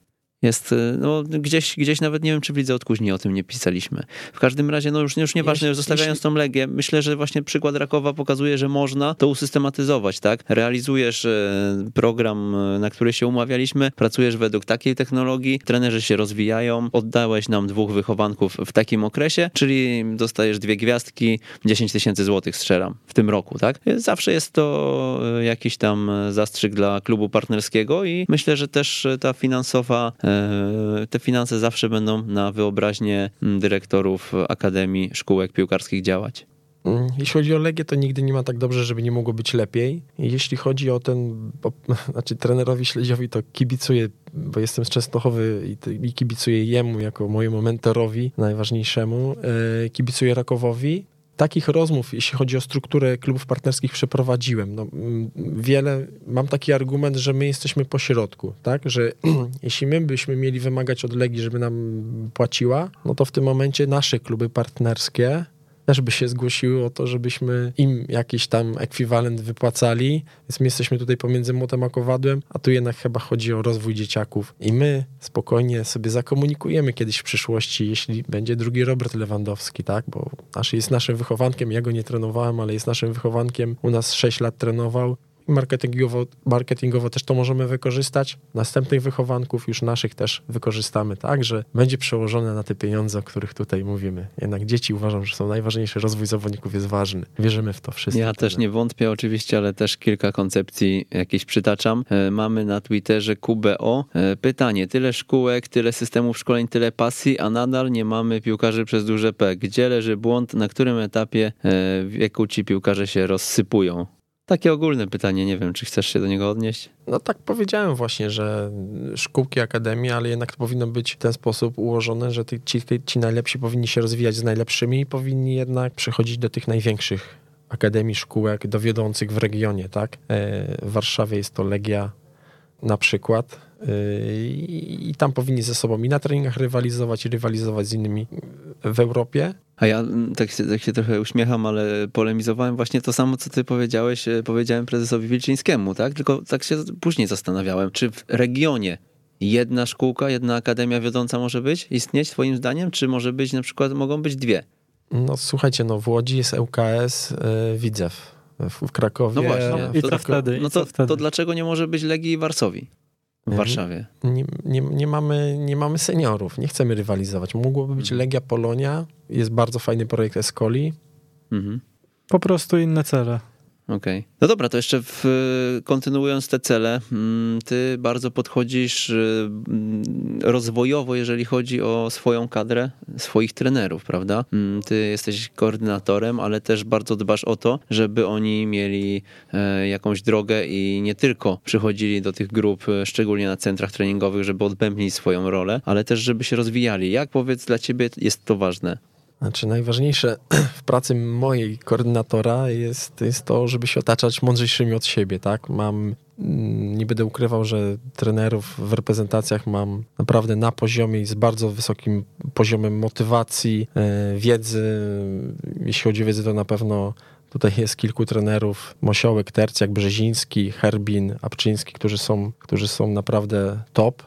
Jest, y, no gdzieś, gdzieś nawet nie wiem, czy w Lidze Odkuźni o tym nie pisaliśmy. W każdym razie, no już, już nieważne, już zostawiając tą Legię, myślę, że właśnie przykład Rakowa pokazuje, że można to usystematyzować, tak? Realizujesz e, program, e, na który się umawialiśmy, pracujesz według takiej technologii, trenerzy się rozwijają, oddałeś nam dwóch wychowanków w takim okresie, czyli dostajesz dwie gwiazdki, 10 tysięcy złotych strzelam w tym roku, tak? Zawsze jest to jakiś tam zastrzyk dla klubu partnerskiego i myślę, że też ta finansowa te finanse zawsze będą na wyobraźnię dyrektorów akademii, szkółek piłkarskich działać. Mm, jeśli chodzi o Legię, to nigdy nie ma tak dobrze, żeby nie mogło być lepiej. Jeśli chodzi o ten, znaczy trenerowi Śledziowi, to kibicuję, bo jestem z Częstochowy i, i kibicuję jemu jako mojemu mentorowi najważniejszemu. E, kibicuję Rakowowi, takich rozmów, jeśli chodzi o strukturę klubów partnerskich, przeprowadziłem. No, wiele, mam taki argument, że my jesteśmy po środku, tak? Że jeśli my byśmy mieli wymagać od Legii, żeby nam płaciła, no to w tym momencie nasze kluby partnerskie też by się zgłosiły o to, żebyśmy im jakiś tam ekwiwalent wypłacali, więc my jesteśmy tutaj pomiędzy młotem a kowadłem, a tu jednak chyba chodzi o rozwój dzieciaków. I my spokojnie sobie zakomunikujemy kiedyś w przyszłości, jeśli będzie drugi Robert Lewandowski, tak, bo nasz, jest naszym wychowankiem, ja go nie trenowałem, ale jest naszym wychowankiem, u nas 6 lat trenował, marketingowo, marketingowo też to możemy wykorzystać. Następnych wychowanków, już naszych też wykorzystamy, tak, że będzie przełożone na te pieniądze, o których tutaj mówimy. Jednak dzieci uważam, że są najważniejsze, rozwój zawodników jest ważny. Wierzymy w to wszyscy. Ja też nie wątpię oczywiście, ale też kilka koncepcji jakieś przytaczam. E, mamy na Twitterze QBO e, pytanie, tyle szkółek, tyle systemów szkoleń, tyle pasji, a nadal nie mamy piłkarzy przez duże P. Gdzie leży błąd, na którym etapie e, wieku ci piłkarze się rozsypują? Takie ogólne pytanie, nie wiem, czy chcesz się do niego odnieść? No tak powiedziałem właśnie, że szkółki, akademie, ale jednak to powinno być w ten sposób ułożone, że ci, ci najlepsi powinni się rozwijać z najlepszymi i powinni jednak przechodzić do tych największych akademii, szkółek, dowiodących w regionie, tak? E, w Warszawie jest to Legia na przykład e, i tam powinni ze sobą i na treningach rywalizować, i rywalizować z innymi w Europie, a ja mm, tak się, tak się trochę uśmiecham, ale polemizowałem właśnie to samo, co ty powiedziałeś, e, powiedziałem prezesowi Wilczyńskiemu, tak? Tylko tak się później zastanawiałem, czy w regionie jedna szkółka, jedna akademia wiodąca może być, istnieć twoim zdaniem, czy może być na przykład, mogą być dwie? No słuchajcie, no w Łodzi jest ŁKS yy, Widzew, w, w Krakowie... No właśnie, no, i co wtedy? No to, to dlaczego nie może być Legii i Warszawi? w mhm. Warszawie. Nie, nie, nie, mamy, nie mamy seniorów, nie chcemy rywalizować. Mogłoby być mhm. Legia Polonia, jest bardzo fajny projekt Escoli. Mhm. Po prostu inne cele. Okej. Okay. No dobra, to jeszcze w, kontynuując te cele, mm, ty bardzo podchodzisz y, mm, rozwojowo, jeżeli chodzi o swoją kadrę, swoich trenerów, prawda? Mm, ty jesteś koordynatorem, ale też bardzo dbasz o to, żeby oni mieli e, jakąś drogę i nie tylko przychodzili do tych grup, e, szczególnie na centrach treningowych, żeby odbębnić swoją rolę, ale też żeby się rozwijali. Jak powiedz dla ciebie jest to ważne? Znaczy, najważniejsze w pracy mojej koordynatora jest, jest to, żeby się otaczać mądrzejszymi od siebie, tak? Mam, mm, nie będę ukrywał, że trenerów w reprezentacjach mam naprawdę na poziomie i z bardzo wysokim poziomem motywacji, e, wiedzy. Jeśli chodzi o wiedzę, to na pewno Tutaj jest kilku trenerów, Mosiołek, Tercjak, Brzeziński, Herbin, Apczyński, którzy są, którzy są naprawdę top.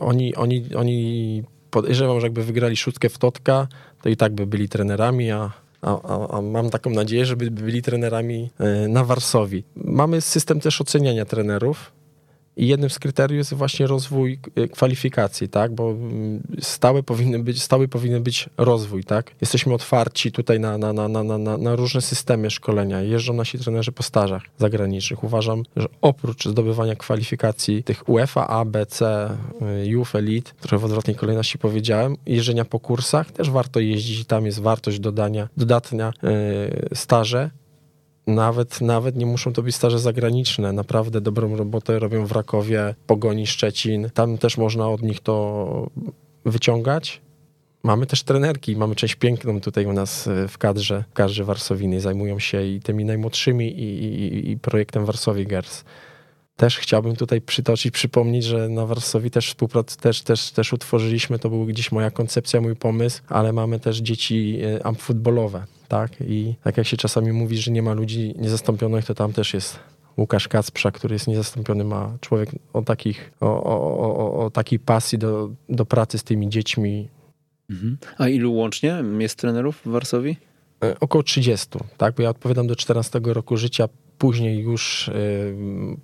Oni, oni, oni podejrzewam, że jakby wygrali szóstkę w Totka, to i tak by byli trenerami, a, a, a mam taką nadzieję, żeby byli trenerami e, na Warsowi. Mamy system też oceniania trenerów. I jednym z kryteriów jest właśnie rozwój e, kwalifikacji, tak? Bo mm, stały powinny być, stały powinien być rozwój, tak? Jesteśmy otwarci tutaj na, na, na, na, na, na różne systemy szkolenia. Jeżdżą nasi trenerzy po stażach zagranicznych. Uważam, że oprócz zdobywania kwalifikacji tych UEFA, A, B, C, e, Youth, Elite, trochę w odwrotnej kolejności powiedziałem, jeżdżenia po kursach, też warto jeździć i tam jest wartość dodania, dodatnia yy, staże nawet, nawet nie muszą to być staże zagraniczne. Naprawdę dobrą robotę robią w Rakowie, Pogoni Szczecin. Tam też można od nich to wyciągać. Mamy też trenerki, mamy część piękną tutaj u nas e, w kadrze, w kadrze Warsowinej. Zajmują się i tymi najmłodszymi i, i, i projektem Warsowi Girls. Też chciałbym tutaj przytoczyć, przypomnieć, że na Warsowi też współpracę też, też, też utworzyliśmy, to był gdzieś moja koncepcja, mój pomysł, ale mamy też dzieci e, amfutbolowe tak? I tak jak się czasami mówi, że nie ma ludzi niezastąpionych, to tam też jest Łukasz Kacprza, który jest niezastąpiony, ma człowiek o, takich, o, o, o, o takiej pasji do, do pracy z tymi dziećmi. Mhm. A ilu łącznie jest trenerów w Warszawie? Około 30, tak? Bo ja odpowiadam do 14 roku życia później już y,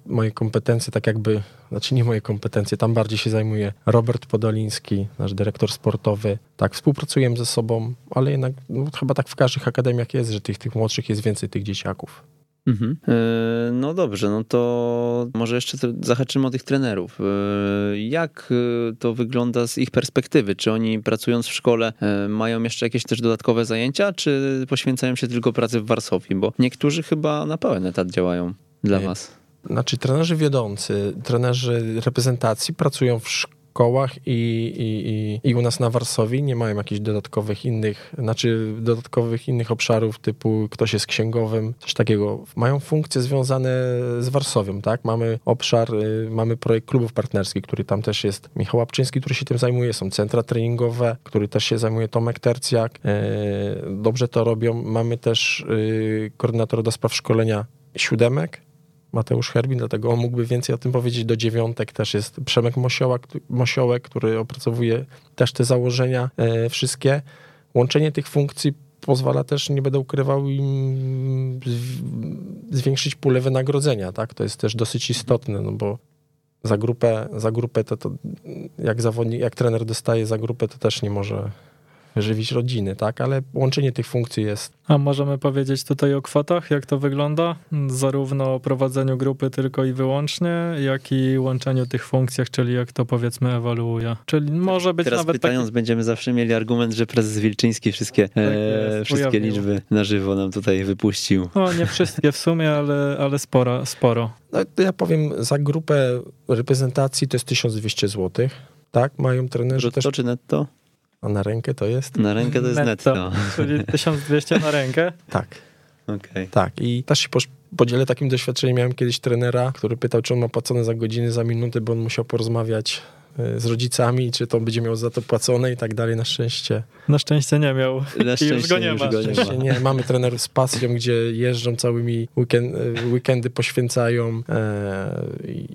moje kompetencje, tak jakby, znaczy nie moje kompetencje, tam bardziej się zajmuje Robert Podoliński, nasz dyrektor sportowy. Tak, współpracujemy ze sobą, ale jednak no, chyba tak w każdych akademiach jest, że tych, tych młodszych jest więcej tych dzieciaków. Mhm. E, no dobrze, no to może jeszcze zahaczymy o tych trenerów. E, jak e, to wygląda z ich perspektywy? Czy oni pracując w szkole mają jeszcze jakieś też dodatkowe zajęcia, czy poświęcają się tylko pracy w Warszawie? Bo niektórzy chyba na pełen etat działają dla was. Znaczy trenerzy wiodący, trenerzy reprezentacji pracują w szkole kołach i, i, i, i u nas na Warszawie nie mają jakichś dodatkowych innych, znaczy dodatkowych innych obszarów typu ktoś jest księgowym, coś takiego. Mają funkcje związane z Warszawią, tak? Mamy obszar, y, mamy projekt klubów partnerskich, który tam też jest Michał Łapczyński, który się tym zajmuje, są centra treningowe, który też się zajmuje Tomek Tercjak. E, dobrze to robią. Mamy też y, koordynatora do spraw szkolenia siódemek, Mateusz Herbin, dlatego on mógłby więcej o tym powiedzieć. Do dziewiątek też jest Przemek Mosiołek, Mosiołek który opracowuje też te założenia e, wszystkie. Łączenie tych funkcji pozwala też, nie będę ukrywał, im zwiększyć pulę wynagrodzenia, tak? To jest też dosyć istotne, no bo za grupę, za grupę to, to jak zawodnik, jak trener dostaje za grupę, to też nie może żywić rodziny, tak? Ale łączenie tych funkcji jest. A możemy powiedzieć tutaj o kwotach, jak to wygląda? Zarówno o prowadzeniu grupy tylko i wyłącznie, jak i łączeniu tych funkcjach, czyli jak to powiedzmy ewaluuje. Czyli może być Teraz nawet pytając, taki... będziemy zawsze mieli argument, że prezes Wilczyński wszystkie, tak jest, e, wszystkie liczby na żywo nam tutaj wypuścił. No nie wszystkie w sumie, ale, ale sporo. sporo. No, to ja powiem, za grupę reprezentacji to jest 1200 zł. Tak, mają trenerzy Brutto też... czy netto? A na rękę to jest? Na rękę to jest netto. netto. Czyli 1200 na rękę? Tak. Okay. Tak. I też się podzielę takim doświadczeniem. Miałem kiedyś trenera, który pytał, czy on ma płacone za godziny, za minuty, bo on musiał porozmawiać e, z rodzicami, czy to będzie miał za to płacone i tak dalej. Na szczęście. Na szczęście nie miał. Na szczęście już go nie już ma. Go nie, ma. nie, Mamy trenerów z pasją, gdzie jeżdżą całymi weekend, e, weekendy, poświęcają e, i,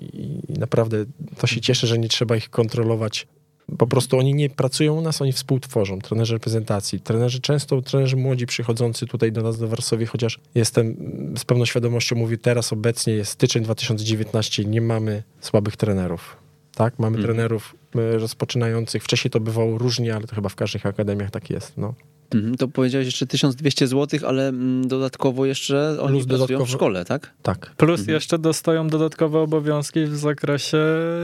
i naprawdę to się cieszę, że nie trzeba ich kontrolować po prostu oni nie pracują u nas, oni współtworzą, trenerzy reprezentacji. Trenerzy często, trenerzy młodzi przychodzący tutaj do nas do Warszawy, chociaż jestem z pełną świadomością, mówię teraz obecnie jest styczeń 2019, nie mamy słabych trenerów. Tak, mamy mm. trenerów e, rozpoczynających. Wcześniej to bywało różnie, ale to chyba w każdych akademiach tak jest. No. Mhm, to powiedziałeś jeszcze 1200 zł, ale mm, dodatkowo jeszcze oni Plus dodatkowo... w szkole, tak? Tak. Plus mhm. jeszcze dostają dodatkowe obowiązki w zakresie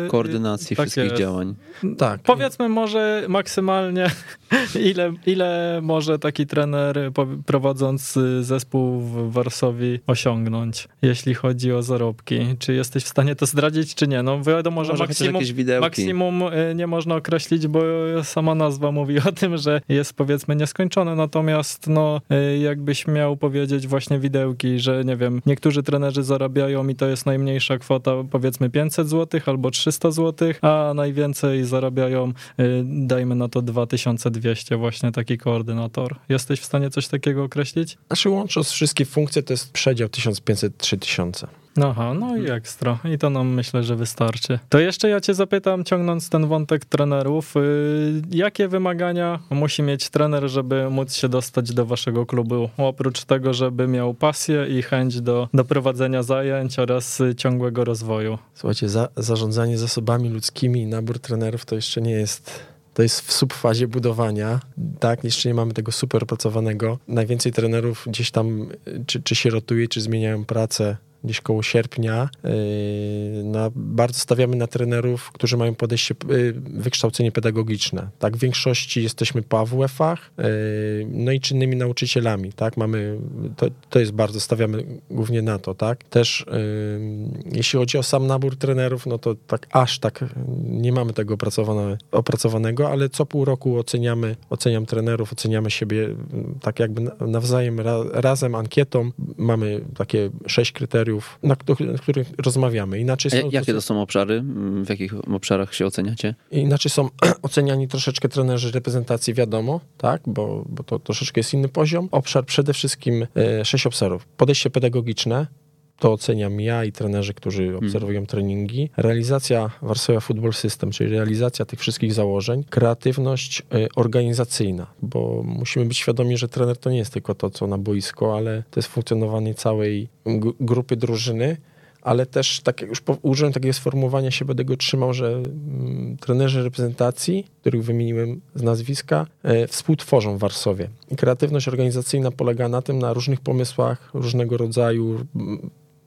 koordynacji tak wszystkich jest. działań. Tak. Powiedzmy może maksymalnie ile, ile może taki trener prowadząc zespół w Warszawie osiągnąć, jeśli chodzi o zarobki. Czy jesteś w stanie to zdradzić, czy nie? No wiadomo, że maksimum, maksimum y, nie można określić, bo sama nazwa mówi o tym, że jest powiedzmy nieskończone skończone, natomiast no, y, jakbyś miał powiedzieć właśnie widełki, że nie wiem, niektórzy trenerzy zarabiają i to jest najmniejsza kwota, powiedzmy 500 zł albo 300 zł, a najwięcej zarabiają, y, dajmy na to 2200 właśnie taki koordynator. Jesteś w stanie coś takiego określić? Znaczy łącząc wszystkie funkcje to jest przedział 1500-3000. Aha, no i ekstra. I to nam myślę, że wystarczy. To jeszcze ja cię zapytam, ciągnąc ten wątek trenerów, yy, jakie wymagania musi mieć trener, żeby móc się dostać do waszego klubu? Oprócz tego, żeby miał pasję i chęć do, do prowadzenia zajęć oraz ciągłego rozwoju. Słuchajcie, za, zarządzanie zasobami ludzkimi i nabór trenerów to jeszcze nie jest to jest w subfazie budowania. Tak, jeszcze nie mamy tego super opracowanego. Najwięcej trenerów gdzieś tam czy, czy się rotuje, czy zmieniają pracę gdzieś koło sierpnia. Yy, na, bardzo stawiamy na trenerów, którzy mają podejście, yy, wykształcenie pedagogiczne. Tak, w większości jesteśmy po AWF-ach, yy, no i czynnymi nauczycielami, tak, mamy, to, to jest bardzo, stawiamy głównie na to, tak. Też jeśli chodzi o sam nabór trenerów, no to tak aż tak nie mamy tego opracowane, opracowanego, ale co pół roku oceniamy, oceniam trenerów, oceniamy siebie tak jakby nawzajem, ra, razem ankietą. Mamy takie sześć kryteriów, kryteriów, na, na których rozmawiamy. Inaczej są, jakie to są obszary? W jakich obszarach się oceniacie? Inaczej są oceniani troszeczkę trenerzy reprezentacji, wiadomo, tak, bo, bo to troszeczkę jest inny poziom. Obszar przede wszystkim e, sześć obszarów. Podejście pedagogiczne, to oceniam ja i trenerzy, którzy hmm. obserwują treningi. Realizacja Warsaw Football System, czyli realizacja tych wszystkich założeń, kreatywność y, organizacyjna, bo musimy być świadomi, że trener to nie jest tylko to, co na boisko, ale to jest funkcjonowanie całej grupy drużyny, ale też, tak jak już użyłem takiego sformułowania, się będę go trzymał, że mm, trenerzy reprezentacji, których wymieniłem z nazwiska, e, współtworzą w Warszawie. I kreatywność organizacyjna polega na tym, na różnych pomysłach, różnego rodzaju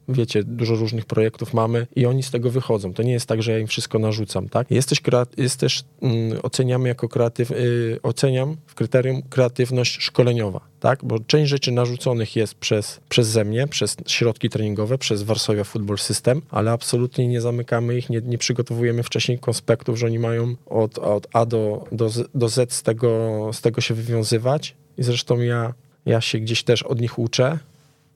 wiecie, dużo różnych projektów mamy i oni z tego wychodzą. To nie jest tak, że ja im wszystko narzucam, tak? Jest też, jest też mm, oceniamy jako kreatyw, yy, oceniam w kryterium kreatywność szkoleniowa, tak? Bo część rzeczy narzuconych jest przez, przez ze mnie, przez środki treningowe, przez Warszawia Football System, ale absolutnie nie zamykamy ich, nie, nie przygotowujemy wcześniej konspektów, że oni mają od, od A do, do, do Z z tego, z tego się wywiązywać i zresztą ja, ja się gdzieś też od nich uczę,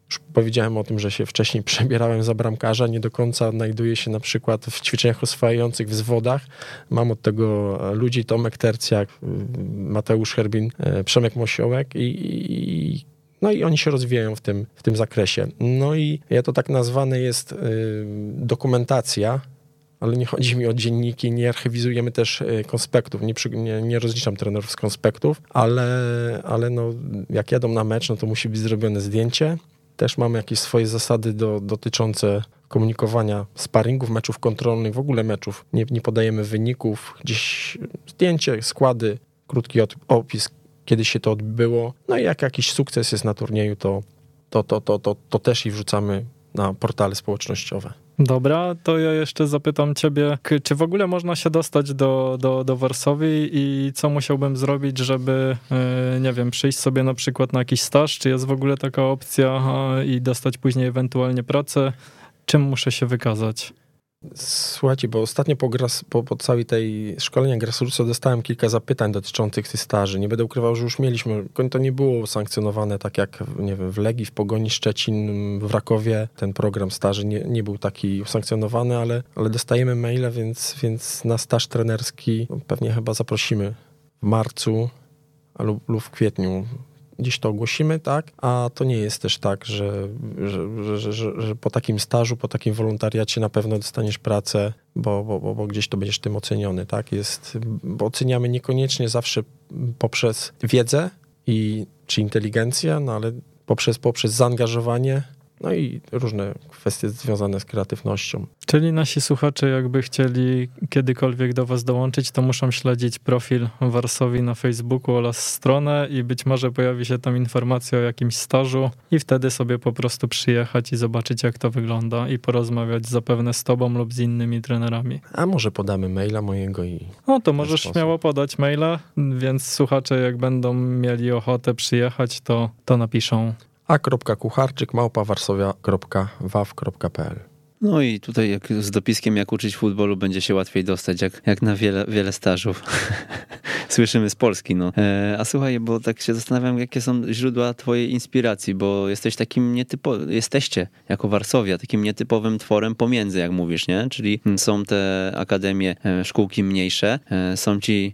już powiedziałem o tym, że się wcześniej przebierałem za bramkarza, nie do końca odnajduję się na przykład w ćwiczeniach oswajających w zwodach. Mam od tego ludzi, Tomek Tercjak, Mateusz Herbin, e, Przemek Mosiołek i, i no i oni się rozwijają w tym, w tym zakresie. No i ja to tak nazwane jest y, dokumentacja, ale nie chodzi mi o dzienniki, nie archiwizujemy też konspektów, nie, nie, nie rozliczam trenerów z konspektów, ale, ale no, jak jadą na mecz, no to musi być zrobione zdjęcie, też mamy jakieś swoje zasady do, dotyczące komunikowania sparingów, meczów kontrolnych, w ogóle meczów. Nie, nie podajemy wyników, gdzieś zdjęcie, składy, krótki opis, kiedy się to odbyło. No i jak jakiś sukces jest na turnieju, to, to, to, to, to, to też i wrzucamy na portale społecznościowe. Dobra, to ja jeszcze zapytam ciebie, czy w ogóle można się dostać do, do, do Warszawy i co musiałbym zrobić, żeby, e, nie wiem, przyjść sobie na przykład na jakiś staż, czy jest w ogóle taka opcja i dostać później ewentualnie pracę? Czym muszę się wykazać? Słuchajcie, bo ostatnio po, gras, po, po całej tej szkolenia grassrootsa dostałem kilka zapytań dotyczących tych staży. Nie będę ukrywał, że już mieliśmy, to nie było sankcjonowane tak jak nie wiem, w Legii, w Pogoni Szczecin, w Rakowie. Ten program staży nie, nie był taki sankcjonowany, ale, ale dostajemy maile, więc, więc na staż trenerski pewnie chyba zaprosimy w marcu lub, lub w kwietniu gdzieś to ogłosimy, tak? A to nie jest też tak, że, że, że, że, po takim stażu, po takim wolontariacie na pewno dostaniesz pracę, bo, bo, bo, bo gdzieś to będziesz tym oceniony, tak? Jest, bo oceniamy niekoniecznie zawsze poprzez wiedzę i czy inteligencję, no ale poprzez, poprzez zaangażowanie, no i różne kwestie związane z kreatywnością. Czyli nasi słuchacze, jakby chcieli kiedykolwiek do Was dołączyć, to muszą śledzić profil Warsowi na Facebooku oraz stronę i być może pojawi się tam informacja o jakimś stażu i wtedy sobie po prostu przyjechać i zobaczyć, jak to wygląda i porozmawiać zapewne z Tobą lub z innymi trenerami. A może podamy maila mojego i... No to możesz sposób. śmiało podać maila, więc słuchacze jak będą mieli ochotę przyjechać, to, to napiszą a.kucharczyk no i tutaj jak z dopiskiem jak uczyć futbolu będzie się łatwiej dostać, jak, jak na wiele, wiele stażów. Słyszymy z Polski, no. E, a słuchaj, bo tak się zastanawiam, jakie są źródła twojej inspiracji, bo jesteś takim nietypowym, jesteście jako Warszawia takim nietypowym tworem pomiędzy, jak mówisz, nie? Czyli są te akademie, e, szkółki mniejsze, e, są ci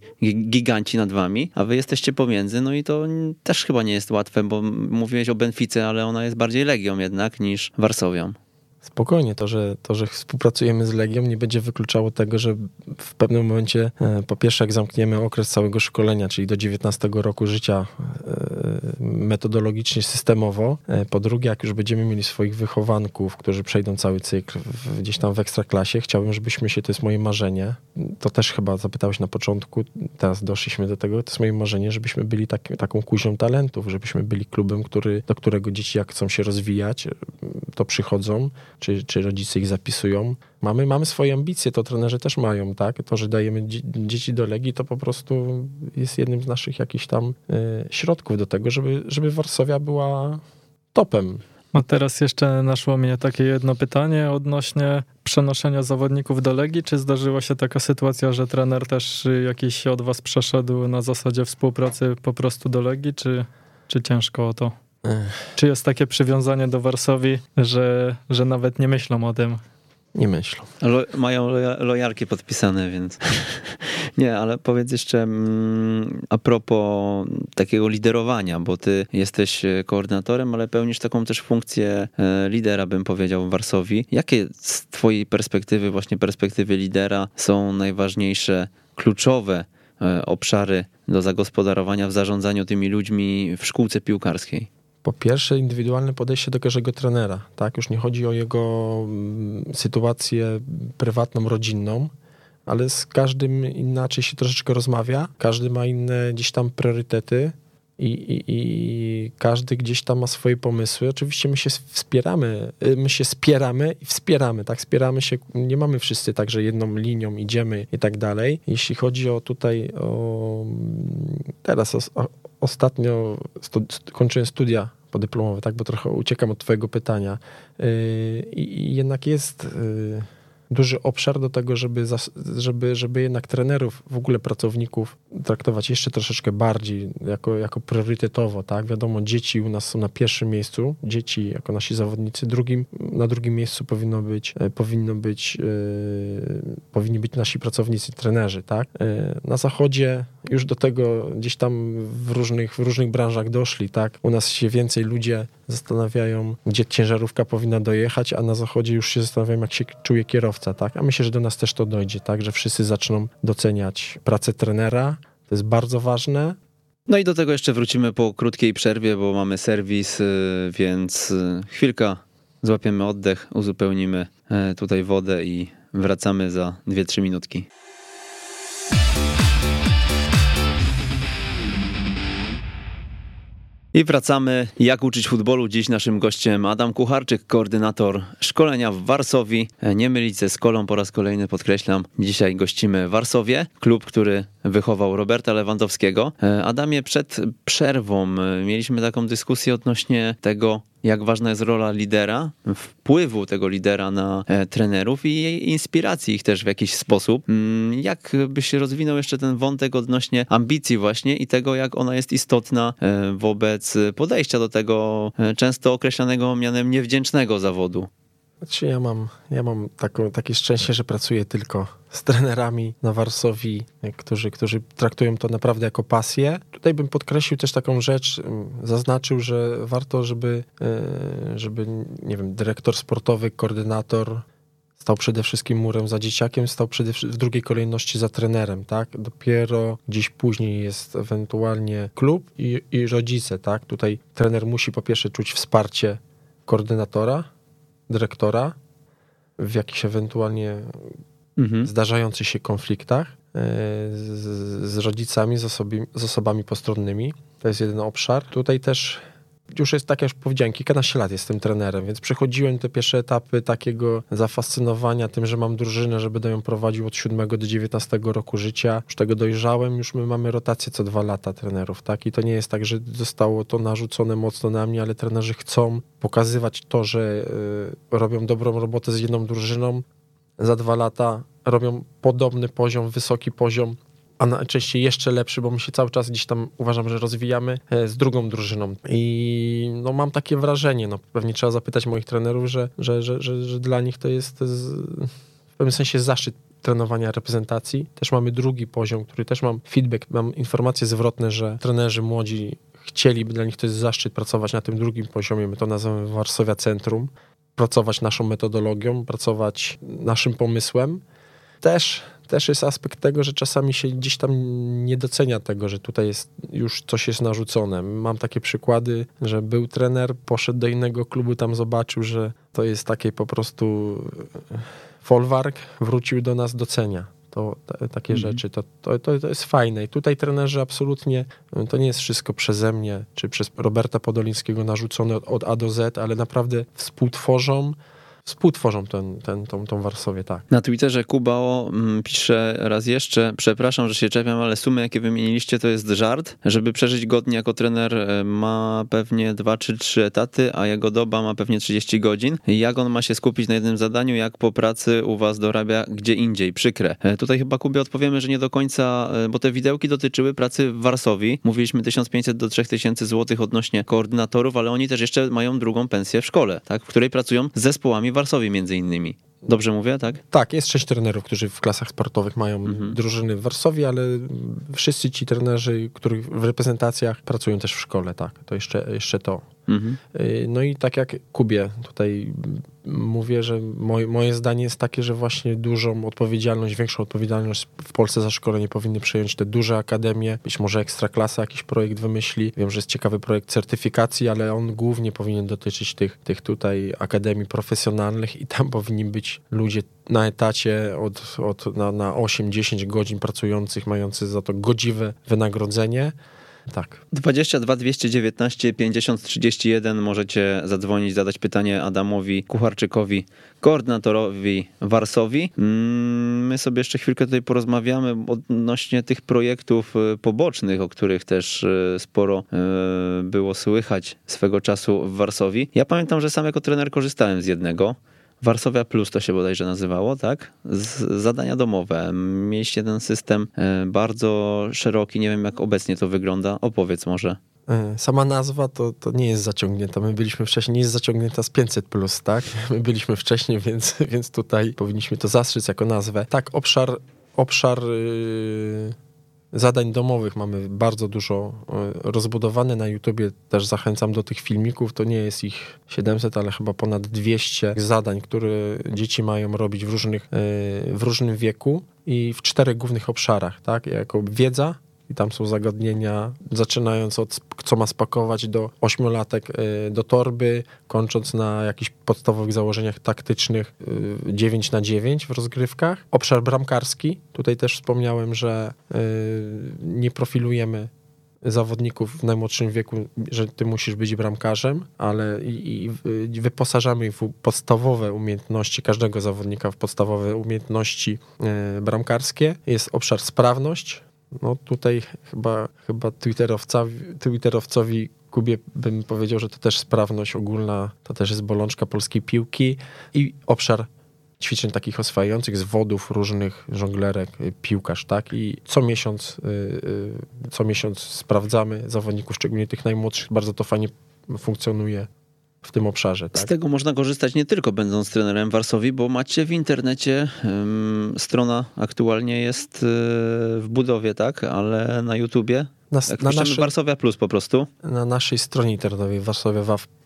giganci nad wami, a wy jesteście pomiędzy, no i to też chyba nie jest łatwe, bo mówiłeś o Benfice, ale ona jest bardziej Legią jednak niż Warsowią. Spokojnie, to że, to, że współpracujemy z Legią nie będzie wykluczało tego, że w pewnym momencie, e, po pierwsze, jak zamkniemy okres całego szkolenia, czyli do 19 roku życia e, metodologicznie, systemowo, e, po drugie, jak już będziemy mieli swoich wychowanków, którzy przejdą cały cykl gdzieś tam w ekstraklasie, chciałbym, żebyśmy się, to jest moje marzenie, to też chyba zapytałeś na początku, teraz doszliśmy do tego, to jest moje marzenie, żebyśmy byli tak, taką kuzią talentów, żebyśmy byli klubem, który, do którego dzieci jak chcą się rozwijać, to przychodzą, czy, czy rodzice ich zapisują. Mamy, mamy swoje ambicje, to trenerzy też mają, tak? To, że dajemy dzieci do Legii, to po prostu jest jednym z naszych jakichś tam y, środków do tego, żeby, żeby Warszawia była topem. A teraz jeszcze naszło mnie takie jedno pytanie odnośnie przenoszenia zawodników do Legii. Czy zdarzyła się taka sytuacja, że trener też jakiś od was przeszedł na zasadzie współpracy po prostu do Legii, czy, czy ciężko o to? Czy jest takie przywiązanie do Warszawy, że, że nawet nie myślą o tym? Nie myślą. Lo, mają lojarki podpisane, więc nie, ale powiedz jeszcze mm, a propos takiego liderowania, bo ty jesteś e, koordynatorem, ale pełnisz taką też funkcję e, lidera, bym powiedział, w Warszawie. Jakie z twojej perspektywy, właśnie perspektywy lidera są najważniejsze, kluczowe e, obszary do zagospodarowania w zarządzaniu tymi ludźmi w szkółce piłkarskiej? Po pierwsze, indywidualne podejście do każdego trenera. Tak, już nie chodzi o jego mm, sytuację prywatną, rodzinną, ale z każdym inaczej się troszeczkę rozmawia. Każdy ma inne gdzieś tam priorytety. i, i, i, każdy gdzieś tam ma swoje pomysły. Oczywiście my się wspieramy, y, my się spieramy i wspieramy, tak? Wspieramy się, nie mamy wszyscy tak, że jedną linią idziemy i tak dalej. Jeśli chodzi o tutaj, o teraz o, o, ostatnio stu, kończyłem studia podyplomowe, tak? Bo trochę uciekam od twojego pytania. Yy, I jednak jest... Duży obszar do tego, żeby, żeby, żeby jednak trenerów, w ogóle pracowników traktować jeszcze troszeczkę bardziej jako, jako priorytetowo, tak? Wiadomo, dzieci u nas są na pierwszym miejscu, dzieci jako nasi zawodnicy, drugim, na drugim miejscu powinno być, e, powinno być, yy, powinni być nasi pracownicy, trenerzy, tak? Yy, na zachodzie już do tego gdzieś tam w różnych, w różnych branżach doszli, tak? U nas się więcej ludzie zastanawiają, gdzie ciężarówka powinna dojechać, a na zachodzie już się zastanawiają, jak się czuje kierowca, tak? A myślę, że do nas też to dojdzie, tak? Że wszyscy zaczną doceniać pracę trenera. To jest bardzo ważne. No i do tego jeszcze wrócimy po krótkiej przerwie, bo mamy serwis, y, więc y, chwilkę złapiemy oddech, uzupełnimy y, tutaj wodę i wracamy za 2-3 minutki. I wracamy. Jak uczyć futbolu? Dziś naszym gościem Adam Kucharczyk, koordynator szkolenia w Warszawie. Nie mylić ze Skolą po raz kolejny podkreślam. Dzisiaj gościmy Warsowie, klub, który wychował Roberta Lewandowskiego. Adamie, przed przerwą mieliśmy taką dyskusję odnośnie tego, jak ważna jest rola lidera, wpływu tego lidera na e, trenerów i inspiracji ich też w jakiś sposób. Mm, jak byś rozwinął jeszcze ten wątek odnośnie ambicji właśnie i tego, jak ona jest istotna e, wobec podejścia do tego e, często określanego mianem niewdzięcznego zawodu? Znaczy ja mam, ja mam taką, takie szczęście, że pracuję tylko z trenerami na Warsowi, którzy, którzy traktują to naprawdę jako pasję. Tutaj bym podkreślił też taką rzecz, mm, zaznaczył, że warto, żeby, e, żeby nie wiem, dyrektor sportowy, koordynator stał przede wszystkim murem za dzieciakiem, stał przede, w drugiej kolejności za trenerem, tak? Dopiero gdzieś później jest ewentualnie klub i, i rodzice, tak? Tutaj trener musi po pierwsze czuć wsparcie koordynatora, dyrektora w jakichś ewentualnie mhm. zdarzających się konfliktach e, z, z rodzicami, z, z osobami postronnymi. To jest jeden obszar. Tutaj też już jest, tak jak już powiedziałem, kilkanaście lat jestem trenerem, więc przechodziłem te pierwsze etapy takiego zafascynowania tym, że mam drużynę, że będę ją prowadził od 7 do 19 roku życia. Już tego dojrzałem, już my mamy rotację co dwa lata trenerów, tak? I to nie jest tak, że zostało to narzucone mocno na mnie, ale trenerzy chcą pokazywać to, że y, robią dobrą robotę z jedną drużyną. Za dwa lata robią podobny poziom, wysoki poziom a najczęściej jeszcze lepszy, bo my się cały czas gdzieś tam uważam, że rozwijamy e, z drugą drużyną. I no, mam takie wrażenie, no, pewnie trzeba zapytać moich trenerów, że, że, że, że, dla nich to jest w pewnym sensie zaszczyt trenowania reprezentacji. Też mamy drugi poziom, który też mam feedback, mam informacje zwrotne, że trenerzy młodzi chcieliby, dla nich to jest zaszczyt pracować na tym drugim poziomie, my to nazywamy Warszawia Centrum, pracować naszą metodologią, pracować naszym pomysłem. Też też jest aspekt tego, że czasami się gdzieś tam nie docenia tego, że tutaj jest już coś jest narzucone. Mam takie przykłady, że był trener, poszedł do innego klubu, tam zobaczył, że to jest takie po prostu e, folwark, wrócił do nas, docenia. To, takie mhm. rzeczy, to, to, to, jest fajne. I tutaj trenerzy absolutnie, to nie jest wszystko przeze mnie, czy przez Roberta Podolińskiego narzucone od, od A do Z, ale naprawdę współtworzą, współtworzą ten, ten, tą, tą Warsowię, tak. Na Twitterze Kubao mm, pisze raz jeszcze, przepraszam, że się czepiam, ale sumy, jakie wymieniliście, to jest żart. Żeby przeżyć godnie jako trener e, ma pewnie 2 czy 3 etaty, a jego doba ma pewnie 30 godzin. Jak on ma się skupić na jednym zadaniu, jak po pracy u was dorabia gdzie indziej? Przykre. E, tutaj chyba Kubie odpowiemy, że nie do końca, e, bo te widełki dotyczyły pracy w Warsowi. Mówiliśmy 1500 do 3000 zł odnośnie koordynatorów, ale oni też jeszcze mają drugą pensję w szkole, tak, w której pracują z zespołami Warszawie między innymi. Dobrze mówię, tak? Tak, jest sześć trenerów, którzy w klasach sportowych mają mhm. drużyny w Warszawie, ale wszyscy ci trenerzy, których w reprezentacjach pracują też w szkole, tak. To jeszcze, jeszcze to. Mhm. Y, no i tak jak Kubie tutaj mówię, że moje, moje zdanie jest takie, że właśnie dużą odpowiedzialność, większą odpowiedzialność w Polsce za szkolenie powinny przejąć te duże akademie, być może Ekstraklasa jakiś projekt wymyśli. Wiem, że jest ciekawy projekt certyfikacji, ale on głównie powinien dotyczyć tych, tych tutaj akademii profesjonalnych i tam powinni być ludzie na etacie od, od na, na 8-10 godzin pracujących, mający za to godziwe wynagrodzenie Tak. 22 219 50 31 możecie zadzwonić, zadać pytanie Adamowi Kucharczykowi, koordynatorowi Warsowi. Mm, My sobie jeszcze chwilkę tutaj porozmawiamy odnośnie tych projektów y, pobocznych, o których też y, sporo y, było słychać swego czasu w Warsowi. Ja pamiętam, że sam jako trener korzystałem z jednego. Warszawia Plus to się bodajże nazywało, tak? Z zadania domowe. Mieliście ten system e, bardzo szeroki, nie wiem jak obecnie to wygląda. Opowiedz może. E, Sama nazwa to, to nie jest zaciągnięta. My byliśmy wcześniej, nie jest zaciągnięta z 500, plus, tak? My byliśmy wcześniej, więc, więc tutaj powinniśmy to zastrzec jako nazwę. Tak, obszar, obszar yy, zadań domowych mamy bardzo dużo yy, rozbudowane na YouTubie. Też zachęcam do tych filmików. To nie jest ich 700, ale chyba ponad 200 zadań, które dzieci mają robić w, różnych, yy, w różnym wieku i w czterech głównych obszarach, tak? Jako wiedza, i tam są zagadnienia, zaczynając od co ma spakować do ośmiolatek y, do torby, kończąc na jakichś podstawowych założeniach taktycznych y, 9 na 9 w rozgrywkach. Obszar bramkarski, tutaj też wspomniałem, że y, nie profilujemy zawodników w najmłodszym wieku, że ty musisz być bramkarzem, ale i, i wyposażamy ich w podstawowe umiejętności każdego zawodnika w podstawowe umiejętności bramkarskie. Jest obszar sprawność. No tutaj chyba, chyba twitterowcowi, Kubie bym powiedział, że to też sprawność ogólna, to też jest bolączka polskiej piłki i obszar ćwiczeń takich oswajających z wodów różnych żonglerek, y, piłkarz, tak? I co miesiąc, y, y, co miesiąc sprawdzamy zawodników, szczególnie tych najmłodszych, bardzo to fajnie funkcjonuje w tym obszarze. Tak? Z tego można korzystać nie tylko będąc trenerem Warsowi, bo macie w internecie strona aktualnie jest y, w budowie, tak? Ale na YouTubie. Na, Jak na, naszej, Warszawia Plus po prostu. na naszej stronie internetowej warszawiawaw.pl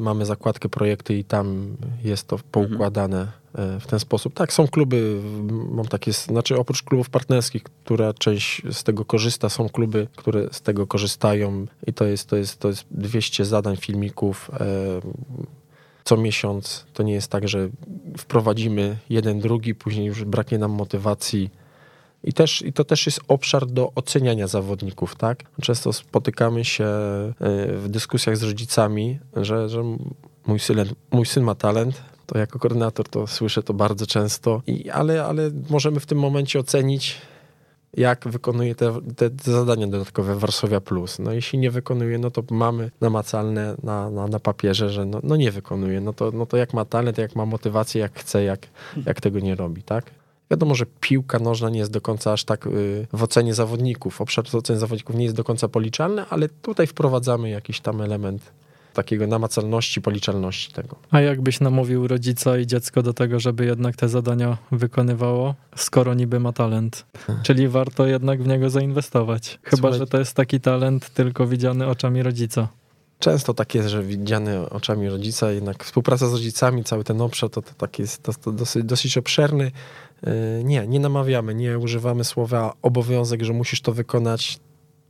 mamy zakładkę projekty i tam jest to poukładane e, w ten sposób. Tak, są kluby, mam takie, znaczy oprócz klubów partnerskich, która część z tego korzysta, są kluby, które z tego korzystają i to jest, to jest, to jest 200 zadań, filmików e, co miesiąc. To nie jest tak, że wprowadzimy jeden, drugi, później już braknie nam motywacji. I, też, I to też jest obszar do oceniania zawodników, tak? Często spotykamy się e, w dyskusjach z rodzicami, że, że mój, syn, mój syn ma talent, to jako koordynator to słyszę to bardzo często, I, ale, ale możemy w tym momencie ocenić, jak wykonuje te, te, zadania dodatkowe Warszawia Plus. No jeśli nie wykonuje, no to mamy namacalne na, na, na papierze, że no, no nie wykonuje. No to, no to jak ma talent, jak ma motywację, jak chce, jak, jak tego nie robi, tak? Wiadomo, że piłka nożna nie jest do końca aż tak y, w ocenie zawodników. Obszar oceny zawodników nie jest do końca policzalny, ale tutaj wprowadzamy jakiś tam element takiego namacalności, policzalności tego. A jakbyś namówił rodzica i dziecko do tego, żeby jednak te zadania wykonywało, skoro niby ma talent? Czyli warto jednak w niego zainwestować. Chyba, Słuchaj- że to jest taki talent tylko widziany oczami rodzica. Często tak jest, że widziany oczami rodzica, jednak współpraca z rodzicami, cały ten obszar to, to tak jest to, to dosyć, dosyć obszerny. Yy, Nie, nie namawiamy, nie używamy słowa obowiązek, że musisz to wykonać.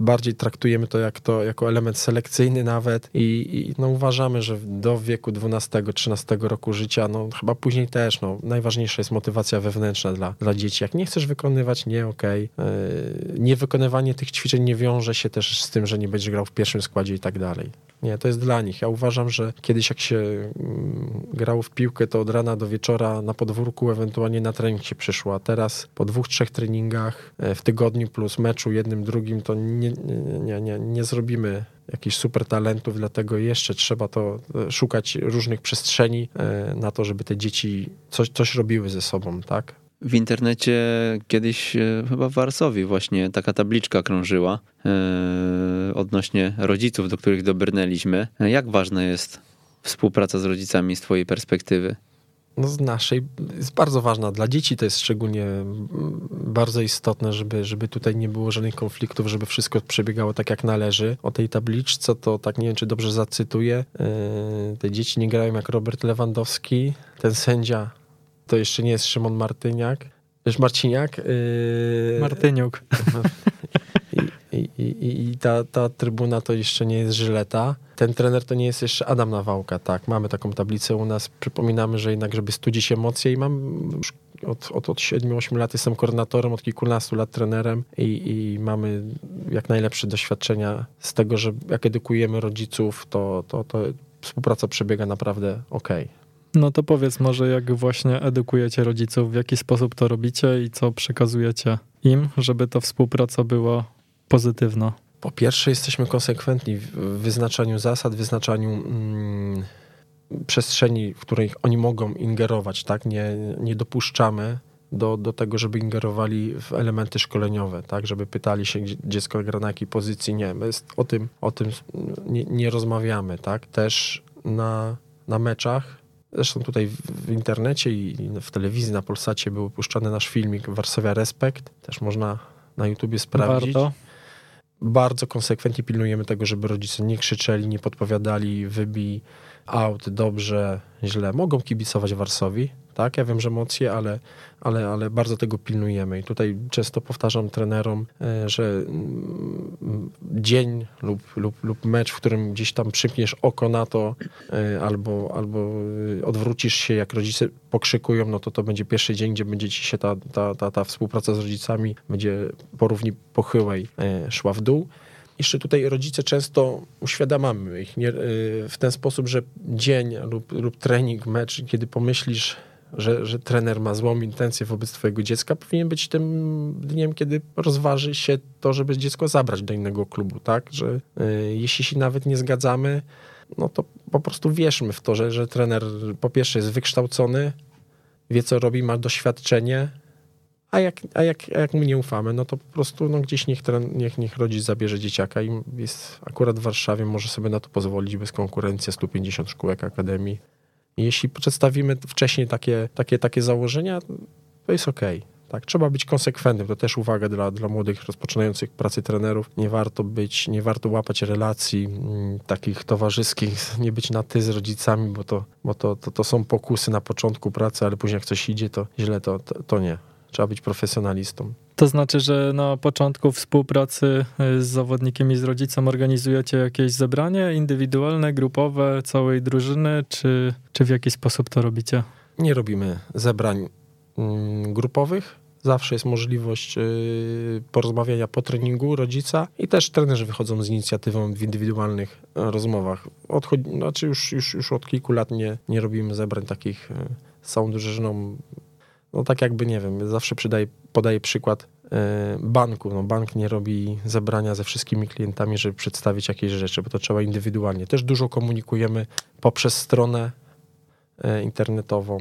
Bardziej traktujemy to, jak to jako element selekcyjny nawet i, i no uważamy, że do wieku 12-13 roku życia, no chyba później też, no najważniejsza jest motywacja wewnętrzna dla, dla dzieci. Jak nie chcesz wykonywać, nie, okej. Yy, Niewykonywanie tych ćwiczeń nie wiąże się też z tym, że nie będziesz grał w pierwszym składzie i tak dalej. Nie, to jest dla nich. Ja uważam, że kiedyś jak się mm, grało w piłkę, to od rana do wieczora na podwórku, ewentualnie na trening się przyszło, a teraz po dwóch, trzech treningach e, w tygodniu plus meczu jednym, drugim, to nie, nie, nie, nie, zrobimy jakichś super talentów, dlatego jeszcze trzeba to e, szukać różnych przestrzeni e, na to, żeby te dzieci coś, coś robiły ze sobą, tak? W internecie kiedyś e, chyba w Warsowi właśnie taka tabliczka krążyła e, odnośnie rodziców, do których dobrnęliśmy. Jak ważna jest współpraca z rodzicami z twojej perspektywy? No z naszej jest bardzo ważna. Dla dzieci to jest szczególnie mm, bardzo istotne, żeby, żeby tutaj nie było żadnych konfliktów, żeby wszystko przebiegało tak jak należy. O tej tabliczce to tak nie wiem, czy dobrze zacytuję. Yy, te dzieci nie grają jak Robert Lewandowski. Ten sędzia to jeszcze nie jest Szymon Martyniak. Wiesz, Marciniak. Yy, Martyniuk. i, i, i, ta, ta trybuna to jeszcze nie jest Żyleta. Ten trener to nie jest jeszcze Adam Nawałka, tak. Mamy taką tablicę u nas. Przypominamy, że jednak, żeby studzić emocje i mam od, od, od 7-8 lat jestem koordynatorem, od kilkunastu lat trenerem i, i mamy jak najlepsze doświadczenia z tego, że jak edukujemy rodziców, to, to, to współpraca przebiega naprawdę ok. No to powiedz może, jak właśnie edukujecie rodziców, w jaki sposób to robicie i co przekazujecie im, żeby ta współpraca była pozytywna. Po pierwsze, jesteśmy konsekwentni w wyznaczaniu zasad, wyznaczaniu mm, przestrzeni, w której oni mogą ingerować, tak? Nie, nie dopuszczamy do, do tego, żeby ingerowali w elementy szkoleniowe, tak? Żeby pytali się, gdzie dziecko gra na jakiej pozycji. Nie, my o tym, o tym nie, nie rozmawiamy, tak? Też na, na meczach Zresztą tutaj w internecie i w telewizji na Polsacie był puszczany nasz filmik Warszawia Respekt. Też można na YouTubie sprawdzić. Warto. Bardzo konsekwentnie pilnujemy tego, żeby rodzice nie krzyczeli, nie podpowiadali, wybij out, dobrze, źle. Mogą kibicować Warsowi, tak? Ja wiem, że emocje, ale, ale, ale bardzo tego pilnujemy. I tutaj często powtarzam trenerom, e, że mm, dzień lub, lub, lub mecz, w którym gdzieś tam przypniesz oko na to, e, albo, albo odwrócisz się, jak rodzice pokrzykują, no to to będzie pierwszy dzień, gdzie będzie ci się ta, ta, ta, ta współpraca z rodzicami będzie porówni pochyłej e, szła w dół. Jeszcze tutaj rodzice często uświadamiamy ich nie, w ten sposób, że dzień lub, lub trening, mecz, kiedy pomyślisz, że, że trener ma złą intencję wobec twojego dziecka, powinien być tym dniem, kiedy rozważy się to, żeby dziecko zabrać do innego klubu, tak? Że y, jeśli się nawet nie zgadzamy, no to po prostu wierzmy w to, że, że trener po pierwsze jest wykształcony, wie co robi, ma doświadczenie, a jak, a jak, a jak mu nie ufamy, no to po prostu no gdzieś niech, niech, niech rodzic zabierze dzieciaka i jest akurat w Warszawie, może sobie na to pozwolić bez konkurencji 150 szkółek akademii jeśli przedstawimy wcześniej takie, takie, takie założenia, to jest ok. Tak, trzeba być konsekwentnym. To też uwaga dla, dla młodych, rozpoczynających pracy trenerów. Nie warto być, nie warto łapać relacji m, mm, takich towarzyskich, nie być na ty z rodzicami, bo to, bo to, to, to są pokusy na początku pracy, ale później jak coś idzie, to źle, to, to, to nie. Trzeba być profesjonalistą. To znaczy, że na początku współpracy y, z zawodnikiem i z rodzicem organizujecie jakieś zebranie indywidualne, grupowe, całej drużyny, czy, czy w jaki sposób to robicie? Nie robimy zebrań mm, grupowych. Zawsze jest możliwość y, porozmawiania po treningu rodzica i też trenerzy wychodzą z inicjatywą w indywidualnych e, rozmowach. Odchodzi, znaczy już, już, już od kilku lat nie, nie robimy zebrań takich e, z całą drużyną no tak jakby, nie wiem, zawsze podaję przykład e, banku. No bank nie robi zebrania ze wszystkimi klientami, żeby przedstawić jakieś rzeczy, bo to trzeba indywidualnie. Też dużo komunikujemy poprzez stronę e, internetową.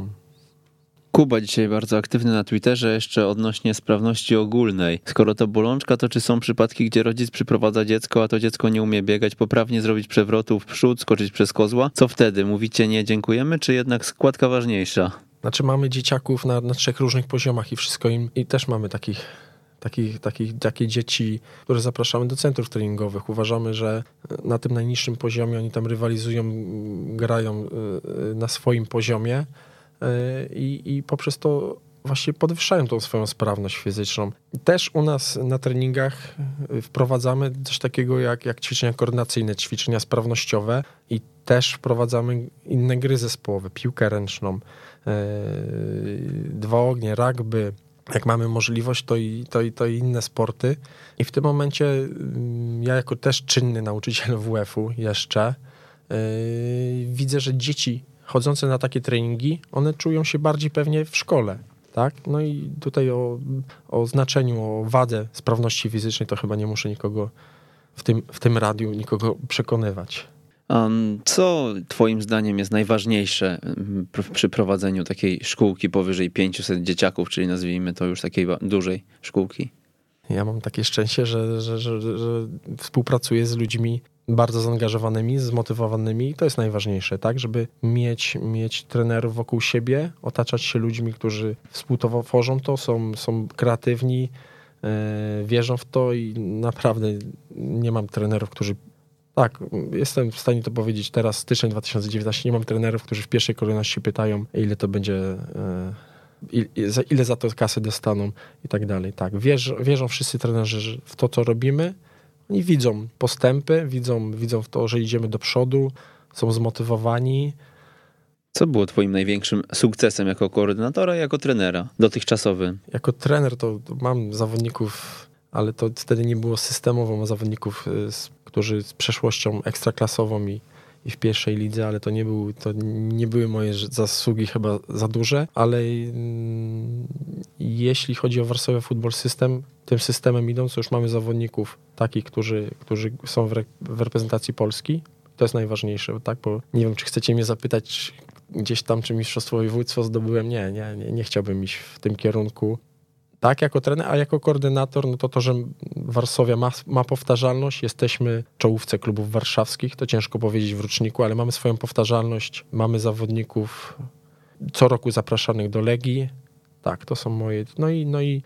Kuba dzisiaj bardzo aktywny na Twitterze jeszcze odnośnie sprawności ogólnej. Skoro to bolączka, to czy są przypadki, gdzie rodzic przyprowadza dziecko, a to dziecko nie umie biegać, poprawnie zrobić przewrotu w przód, skoczyć przez kozła? Co wtedy? Mówicie nie dziękujemy, czy jednak składka ważniejsza? Znaczy mamy dzieciaków na, na trzech różnych poziomach i wszystko im, i też mamy takich takich, takich, takie dzieci, które zapraszamy do centrów treningowych. Uważamy, że na tym najniższym poziomie oni tam rywalizują, grają y, y, na swoim poziomie y, i, i poprzez to właśnie podwyższają tą swoją sprawność fizyczną. Też u nas na treningach wprowadzamy coś takiego jak, jak ćwiczenia koordynacyjne, ćwiczenia sprawnościowe i też wprowadzamy inne gry zespołowe, piłkę ręczną, dwa ognie, rugby, jak mamy możliwość, to i, to, i, to i inne sporty. I w tym momencie mm, ja jako też czynny nauczyciel WF-u jeszcze yy, widzę, że dzieci chodzące na takie treningi, one czują się bardziej pewnie w szkole. Tak? No i tutaj o, o znaczeniu, o wadze sprawności fizycznej to chyba nie muszę nikogo w tym, w tym radiu nikogo przekonywać. Co Twoim zdaniem jest najważniejsze przy prowadzeniu takiej szkółki powyżej 500 dzieciaków, czyli nazwijmy to już takiej dużej szkółki? Ja mam takie szczęście, że, że, że, że współpracuję z ludźmi bardzo zaangażowanymi, zmotywowanymi i to jest najważniejsze, tak? Żeby mieć, mieć trenerów wokół siebie, otaczać się ludźmi, którzy współtworzą to, są, są kreatywni, yy, wierzą w to i naprawdę nie mam trenerów, którzy tak, jestem w stanie to powiedzieć teraz, styczeń 2019, nie mam trenerów, którzy w pierwszej kolejności pytają, ile to będzie, e, ile za to kasy dostaną i tak dalej. Tak, wierzą, wierzą wszyscy trenerzy w to, co robimy. Oni widzą postępy, widzą, widzą w to, że idziemy do przodu, są zmotywowani. Co było twoim największym sukcesem jako koordynatora jako trenera dotychczasowy? Jako trener to mam zawodników, ale to wtedy nie było systemowo, mam zawodników, y, z, którzy z przeszłością ekstraklasową i, i w pierwszej lidze, ale to nie, był, to nie były moje zasługi chyba za duże, ale mm, jeśli chodzi o Warszawę Football System, tym systemem idąc, już mamy zawodników takich, którzy, którzy są w, re, w reprezentacji Polski, to jest najważniejsze, tak? Bo nie wiem, czy chcecie mnie zapytać gdzieś tam, czy mistrzostwo województwo zdobyłem. Nie, nie, nie, nie chciałbym iść w tym kierunku. Tak, jako trener, a jako koordynator, no to to, że Warszawia ma, ma powtarzalność, jesteśmy czołówce klubów warszawskich, to ciężko powiedzieć w roczniku, ale mamy swoją powtarzalność, mamy zawodników co roku zapraszanych do Legii. Tak, to są moje. No i, no i,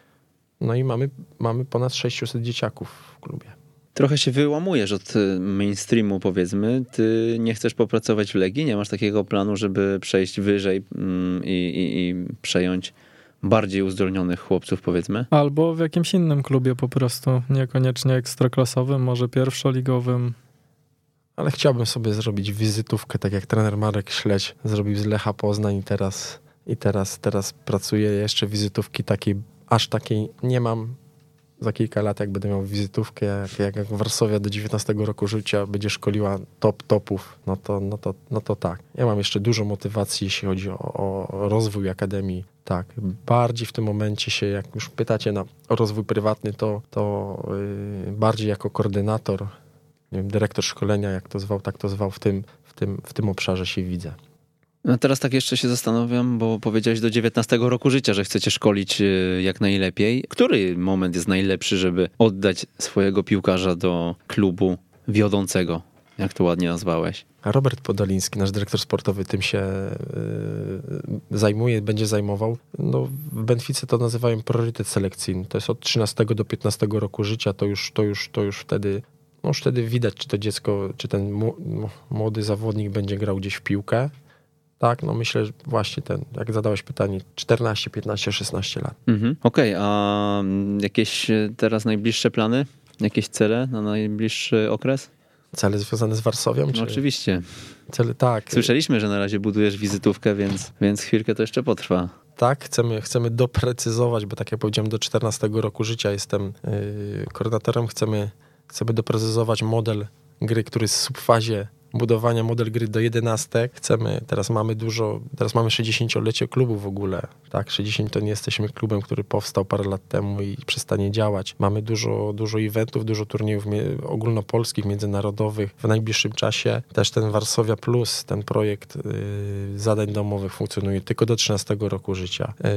no i mamy, mamy ponad 600 dzieciaków w klubie trochę się wyłamujesz od y, mainstreamu, powiedzmy. Ty nie chcesz popracować w Legii, nie masz takiego planu, żeby przejść wyżej mm, i, i, i przejąć bardziej uzdolnionych chłopców, powiedzmy? Albo w jakimś innym klubie po prostu, niekoniecznie ekstraklasowym, może pierwszoligowym. Ale chciałbym sobie zrobić wizytówkę, tak jak trener Marek Śledź zrobił z Lecha Poznań i teraz, i teraz, teraz pracuję jeszcze wizytówki takiej, aż takiej nie mam za kilka lat, jak będę miał wizytówkę, jak, jak Warszawia do 19 roku życia będzie szkoliła top topów, no to, no, to, no to tak. Ja mam jeszcze dużo motywacji, jeśli chodzi o, o rozwój Akademii. Tak, bardziej w tym momencie się, jak już pytacie na rozwój prywatny, to, to yy, bardziej jako koordynator, nie wiem, dyrektor szkolenia, jak to zwał, tak to zwał, w tym, w tym, w tym obszarze się widzę. No teraz tak jeszcze się zastanawiam, bo powiedziałeś do 19 roku życia, że chcecie szkolić y, jak najlepiej. Który moment jest najlepszy, żeby oddać swojego piłkarza do klubu wiodącego, jak to ładnie nazwałeś? Robert Podoliński, nasz dyrektor sportowy, tym się yy, zajmuje, będzie zajmował. No, w Benfice to nazywają priorytet selekcyjny. To jest od 13 do 15 roku życia, to już, to już, to już wtedy no już wtedy widać, czy to dziecko, czy ten młody zawodnik będzie grał gdzieś w piłkę, tak, no myślę, że właśnie ten, jak zadałeś pytanie, 14, 15, 16 lat. Mhm. Okej, okay, a mm, jakieś e, teraz najbliższe plany? Jakieś cele na najbliższy okres? Cele związane z Warszawią? No oczywiście. Cele, tak. Słyszeliśmy, że na razie budujesz wizytówkę, więc, więc chwilkę to jeszcze potrwa. Tak, chcemy, chcemy doprecyzować, bo tak jak powiedziałem, do 14 roku życia jestem yy, koordynatorem. Chcemy, chcemy doprecyzować model gry, który jest w subfazie budowania model gry do 11. Chcemy, teraz mamy dużo, teraz mamy 60-lecie klubu w ogóle, tak, 60 to nie jesteśmy klubem, który powstał parę lat temu i przestanie działać. Mamy dużo, dużo eventów, dużo turniejów ogólnopolskich, międzynarodowych. W najbliższym czasie też ten Warszawia Plus, ten projekt yy, zadań domowych funkcjonuje tylko do 13 roku życia. Yy,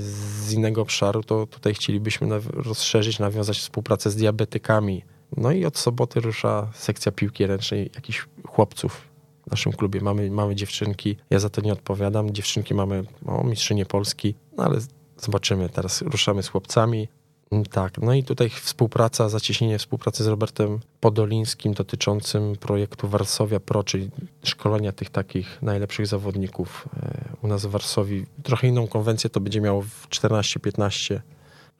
z innego obszaru to tutaj chcielibyśmy rozszerzyć, nawiązać współpracę z diabetykami, no i od soboty rusza sekcja piłki ręcznej jakichś chłopców w naszym klubie. Mamy, mamy dziewczynki, ja za to nie odpowiadam. Dziewczynki mamy o, mistrzynię Polski, no ale zobaczymy. Teraz ruszamy z chłopcami. Mm, tak, no i tutaj współpraca, zacieśnienie współpracy z Robertem Podolińskim dotyczącym projektu Warszawia Pro, czyli szkolenia tych takich najlepszych zawodników e, u nas w Warszawie. Trochę inną konwencję to będzie miało w 14, 15,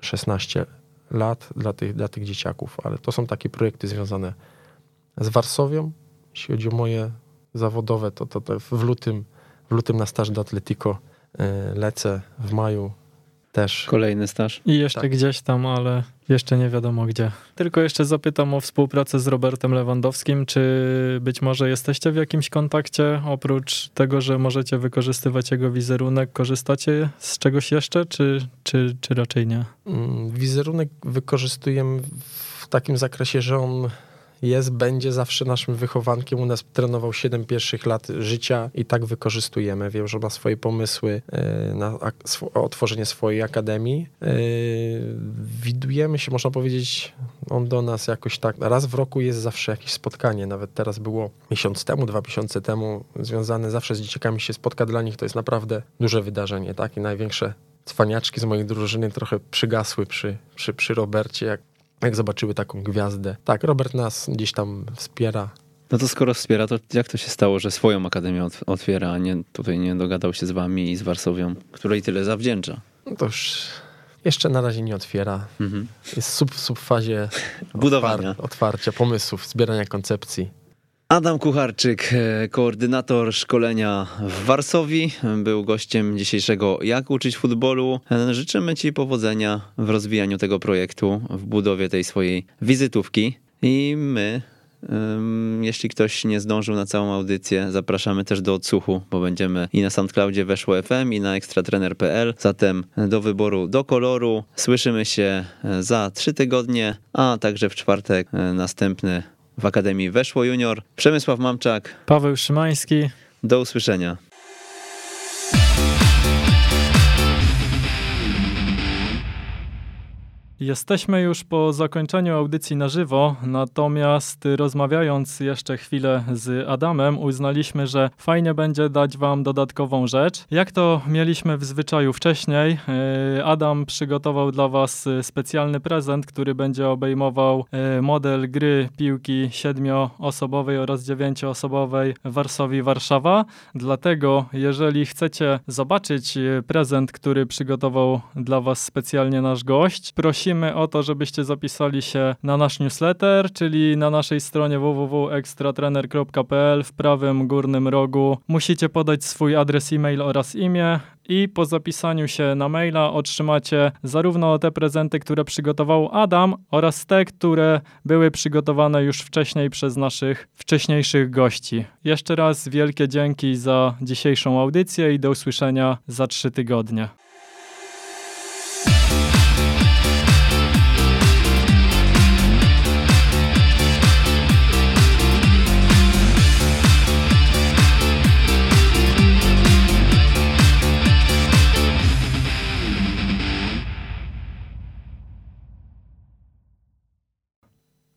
16 lat dla tych, dla tych dzieciaków, ale to są takie projekty związane z Warsowią. Jeśli chodzi o moje zawodowe, to, to, to w, lutym, w lutym na staż do Atletico e, lecę, w maju też. Kolejny staż. I jeszcze tak. gdzieś tam, ale jeszcze nie wiadomo gdzie. Tylko jeszcze zapytam o współpracę z Robertem Lewandowskim. Czy być może jesteście w jakimś kontakcie? Oprócz tego, że możecie wykorzystywać jego wizerunek, korzystacie z czegoś jeszcze, czy, czy, czy raczej nie? Mm, wizerunek wykorzystujemy w takim zakresie, że on jest, będzie zawsze naszym wychowankiem. U nas trenował 7 pierwszych lat życia i tak wykorzystujemy. Wiem, że ma swoje pomysły e, na otworzenie swojej akademii. E, widujemy się, można powiedzieć, on do nas jakoś tak. Raz w roku jest zawsze jakieś spotkanie. Nawet teraz było miesiąc temu, dwa miesiące temu, związane zawsze z dzieciakami się spotka. Dla nich to jest naprawdę duże wydarzenie, tak? I największe cwaniaczki z mojej drużyny trochę przygasły przy, przy, przy Robercie, jak jak zobaczyły taką gwiazdę. Tak, Robert nas gdzieś tam wspiera. No to skoro wspiera, to jak to się stało, że swoją akademię otwiera, a nie tutaj nie dogadał się z wami i z Warsowią, której tyle zawdzięcza? No to już jeszcze na razie nie otwiera. Mhm. Jest sub, sub fazie budowania, otwar otwarcia pomysłów, zbierania koncepcji. Adam Kucharczyk, e, koordynator szkolenia w Warszawie, był gościem dzisiejszego Jak uczyć futbolu. E, życzymy Ci powodzenia w rozwijaniu tego projektu, w budowie tej swojej wizytówki i my jeśli ktoś nie zdążył na całą audycję, zapraszamy też do odsłuchu, bo będziemy i na SoundCloudzie Weszło FM i na ekstratrener.pl. Zatem do wyboru, do koloru. Słyszymy się e, za trzy tygodnie, a także w czwartek e, następny w Akademii Weszło Junior. Przemysław Mamczak. Paweł Szymański. Do usłyszenia. Jesteśmy już po zakończeniu audycji na żywo, natomiast rozmawiając jeszcze chwilę z Adamem, uznaliśmy, że fajnie będzie dać Wam dodatkową rzecz. Jak to mieliśmy w zwyczaju wcześniej, e, Adam przygotował dla Was specjalny prezent, który będzie obejmował e, model gry piłki siedmioosobowej oraz dziewięcioosobowej w Warszawie Warszawa. Dlatego, jeżeli chcecie zobaczyć prezent, który przygotował dla Was specjalnie nasz gość, prosimy prosimy o to, żebyście zapisali się na nasz newsletter, czyli na naszej stronie www.ekstratrener.pl w prawym górnym rogu. Musicie podać swój adres e-mail oraz imię i po zapisaniu się na maila otrzymacie zarówno te prezenty, które przygotował Adam oraz te, które były przygotowane już wcześniej przez naszych wcześniejszych gości. Jeszcze raz wielkie dzięki za dzisiejszą audycję i do usłyszenia za trzy tygodnie.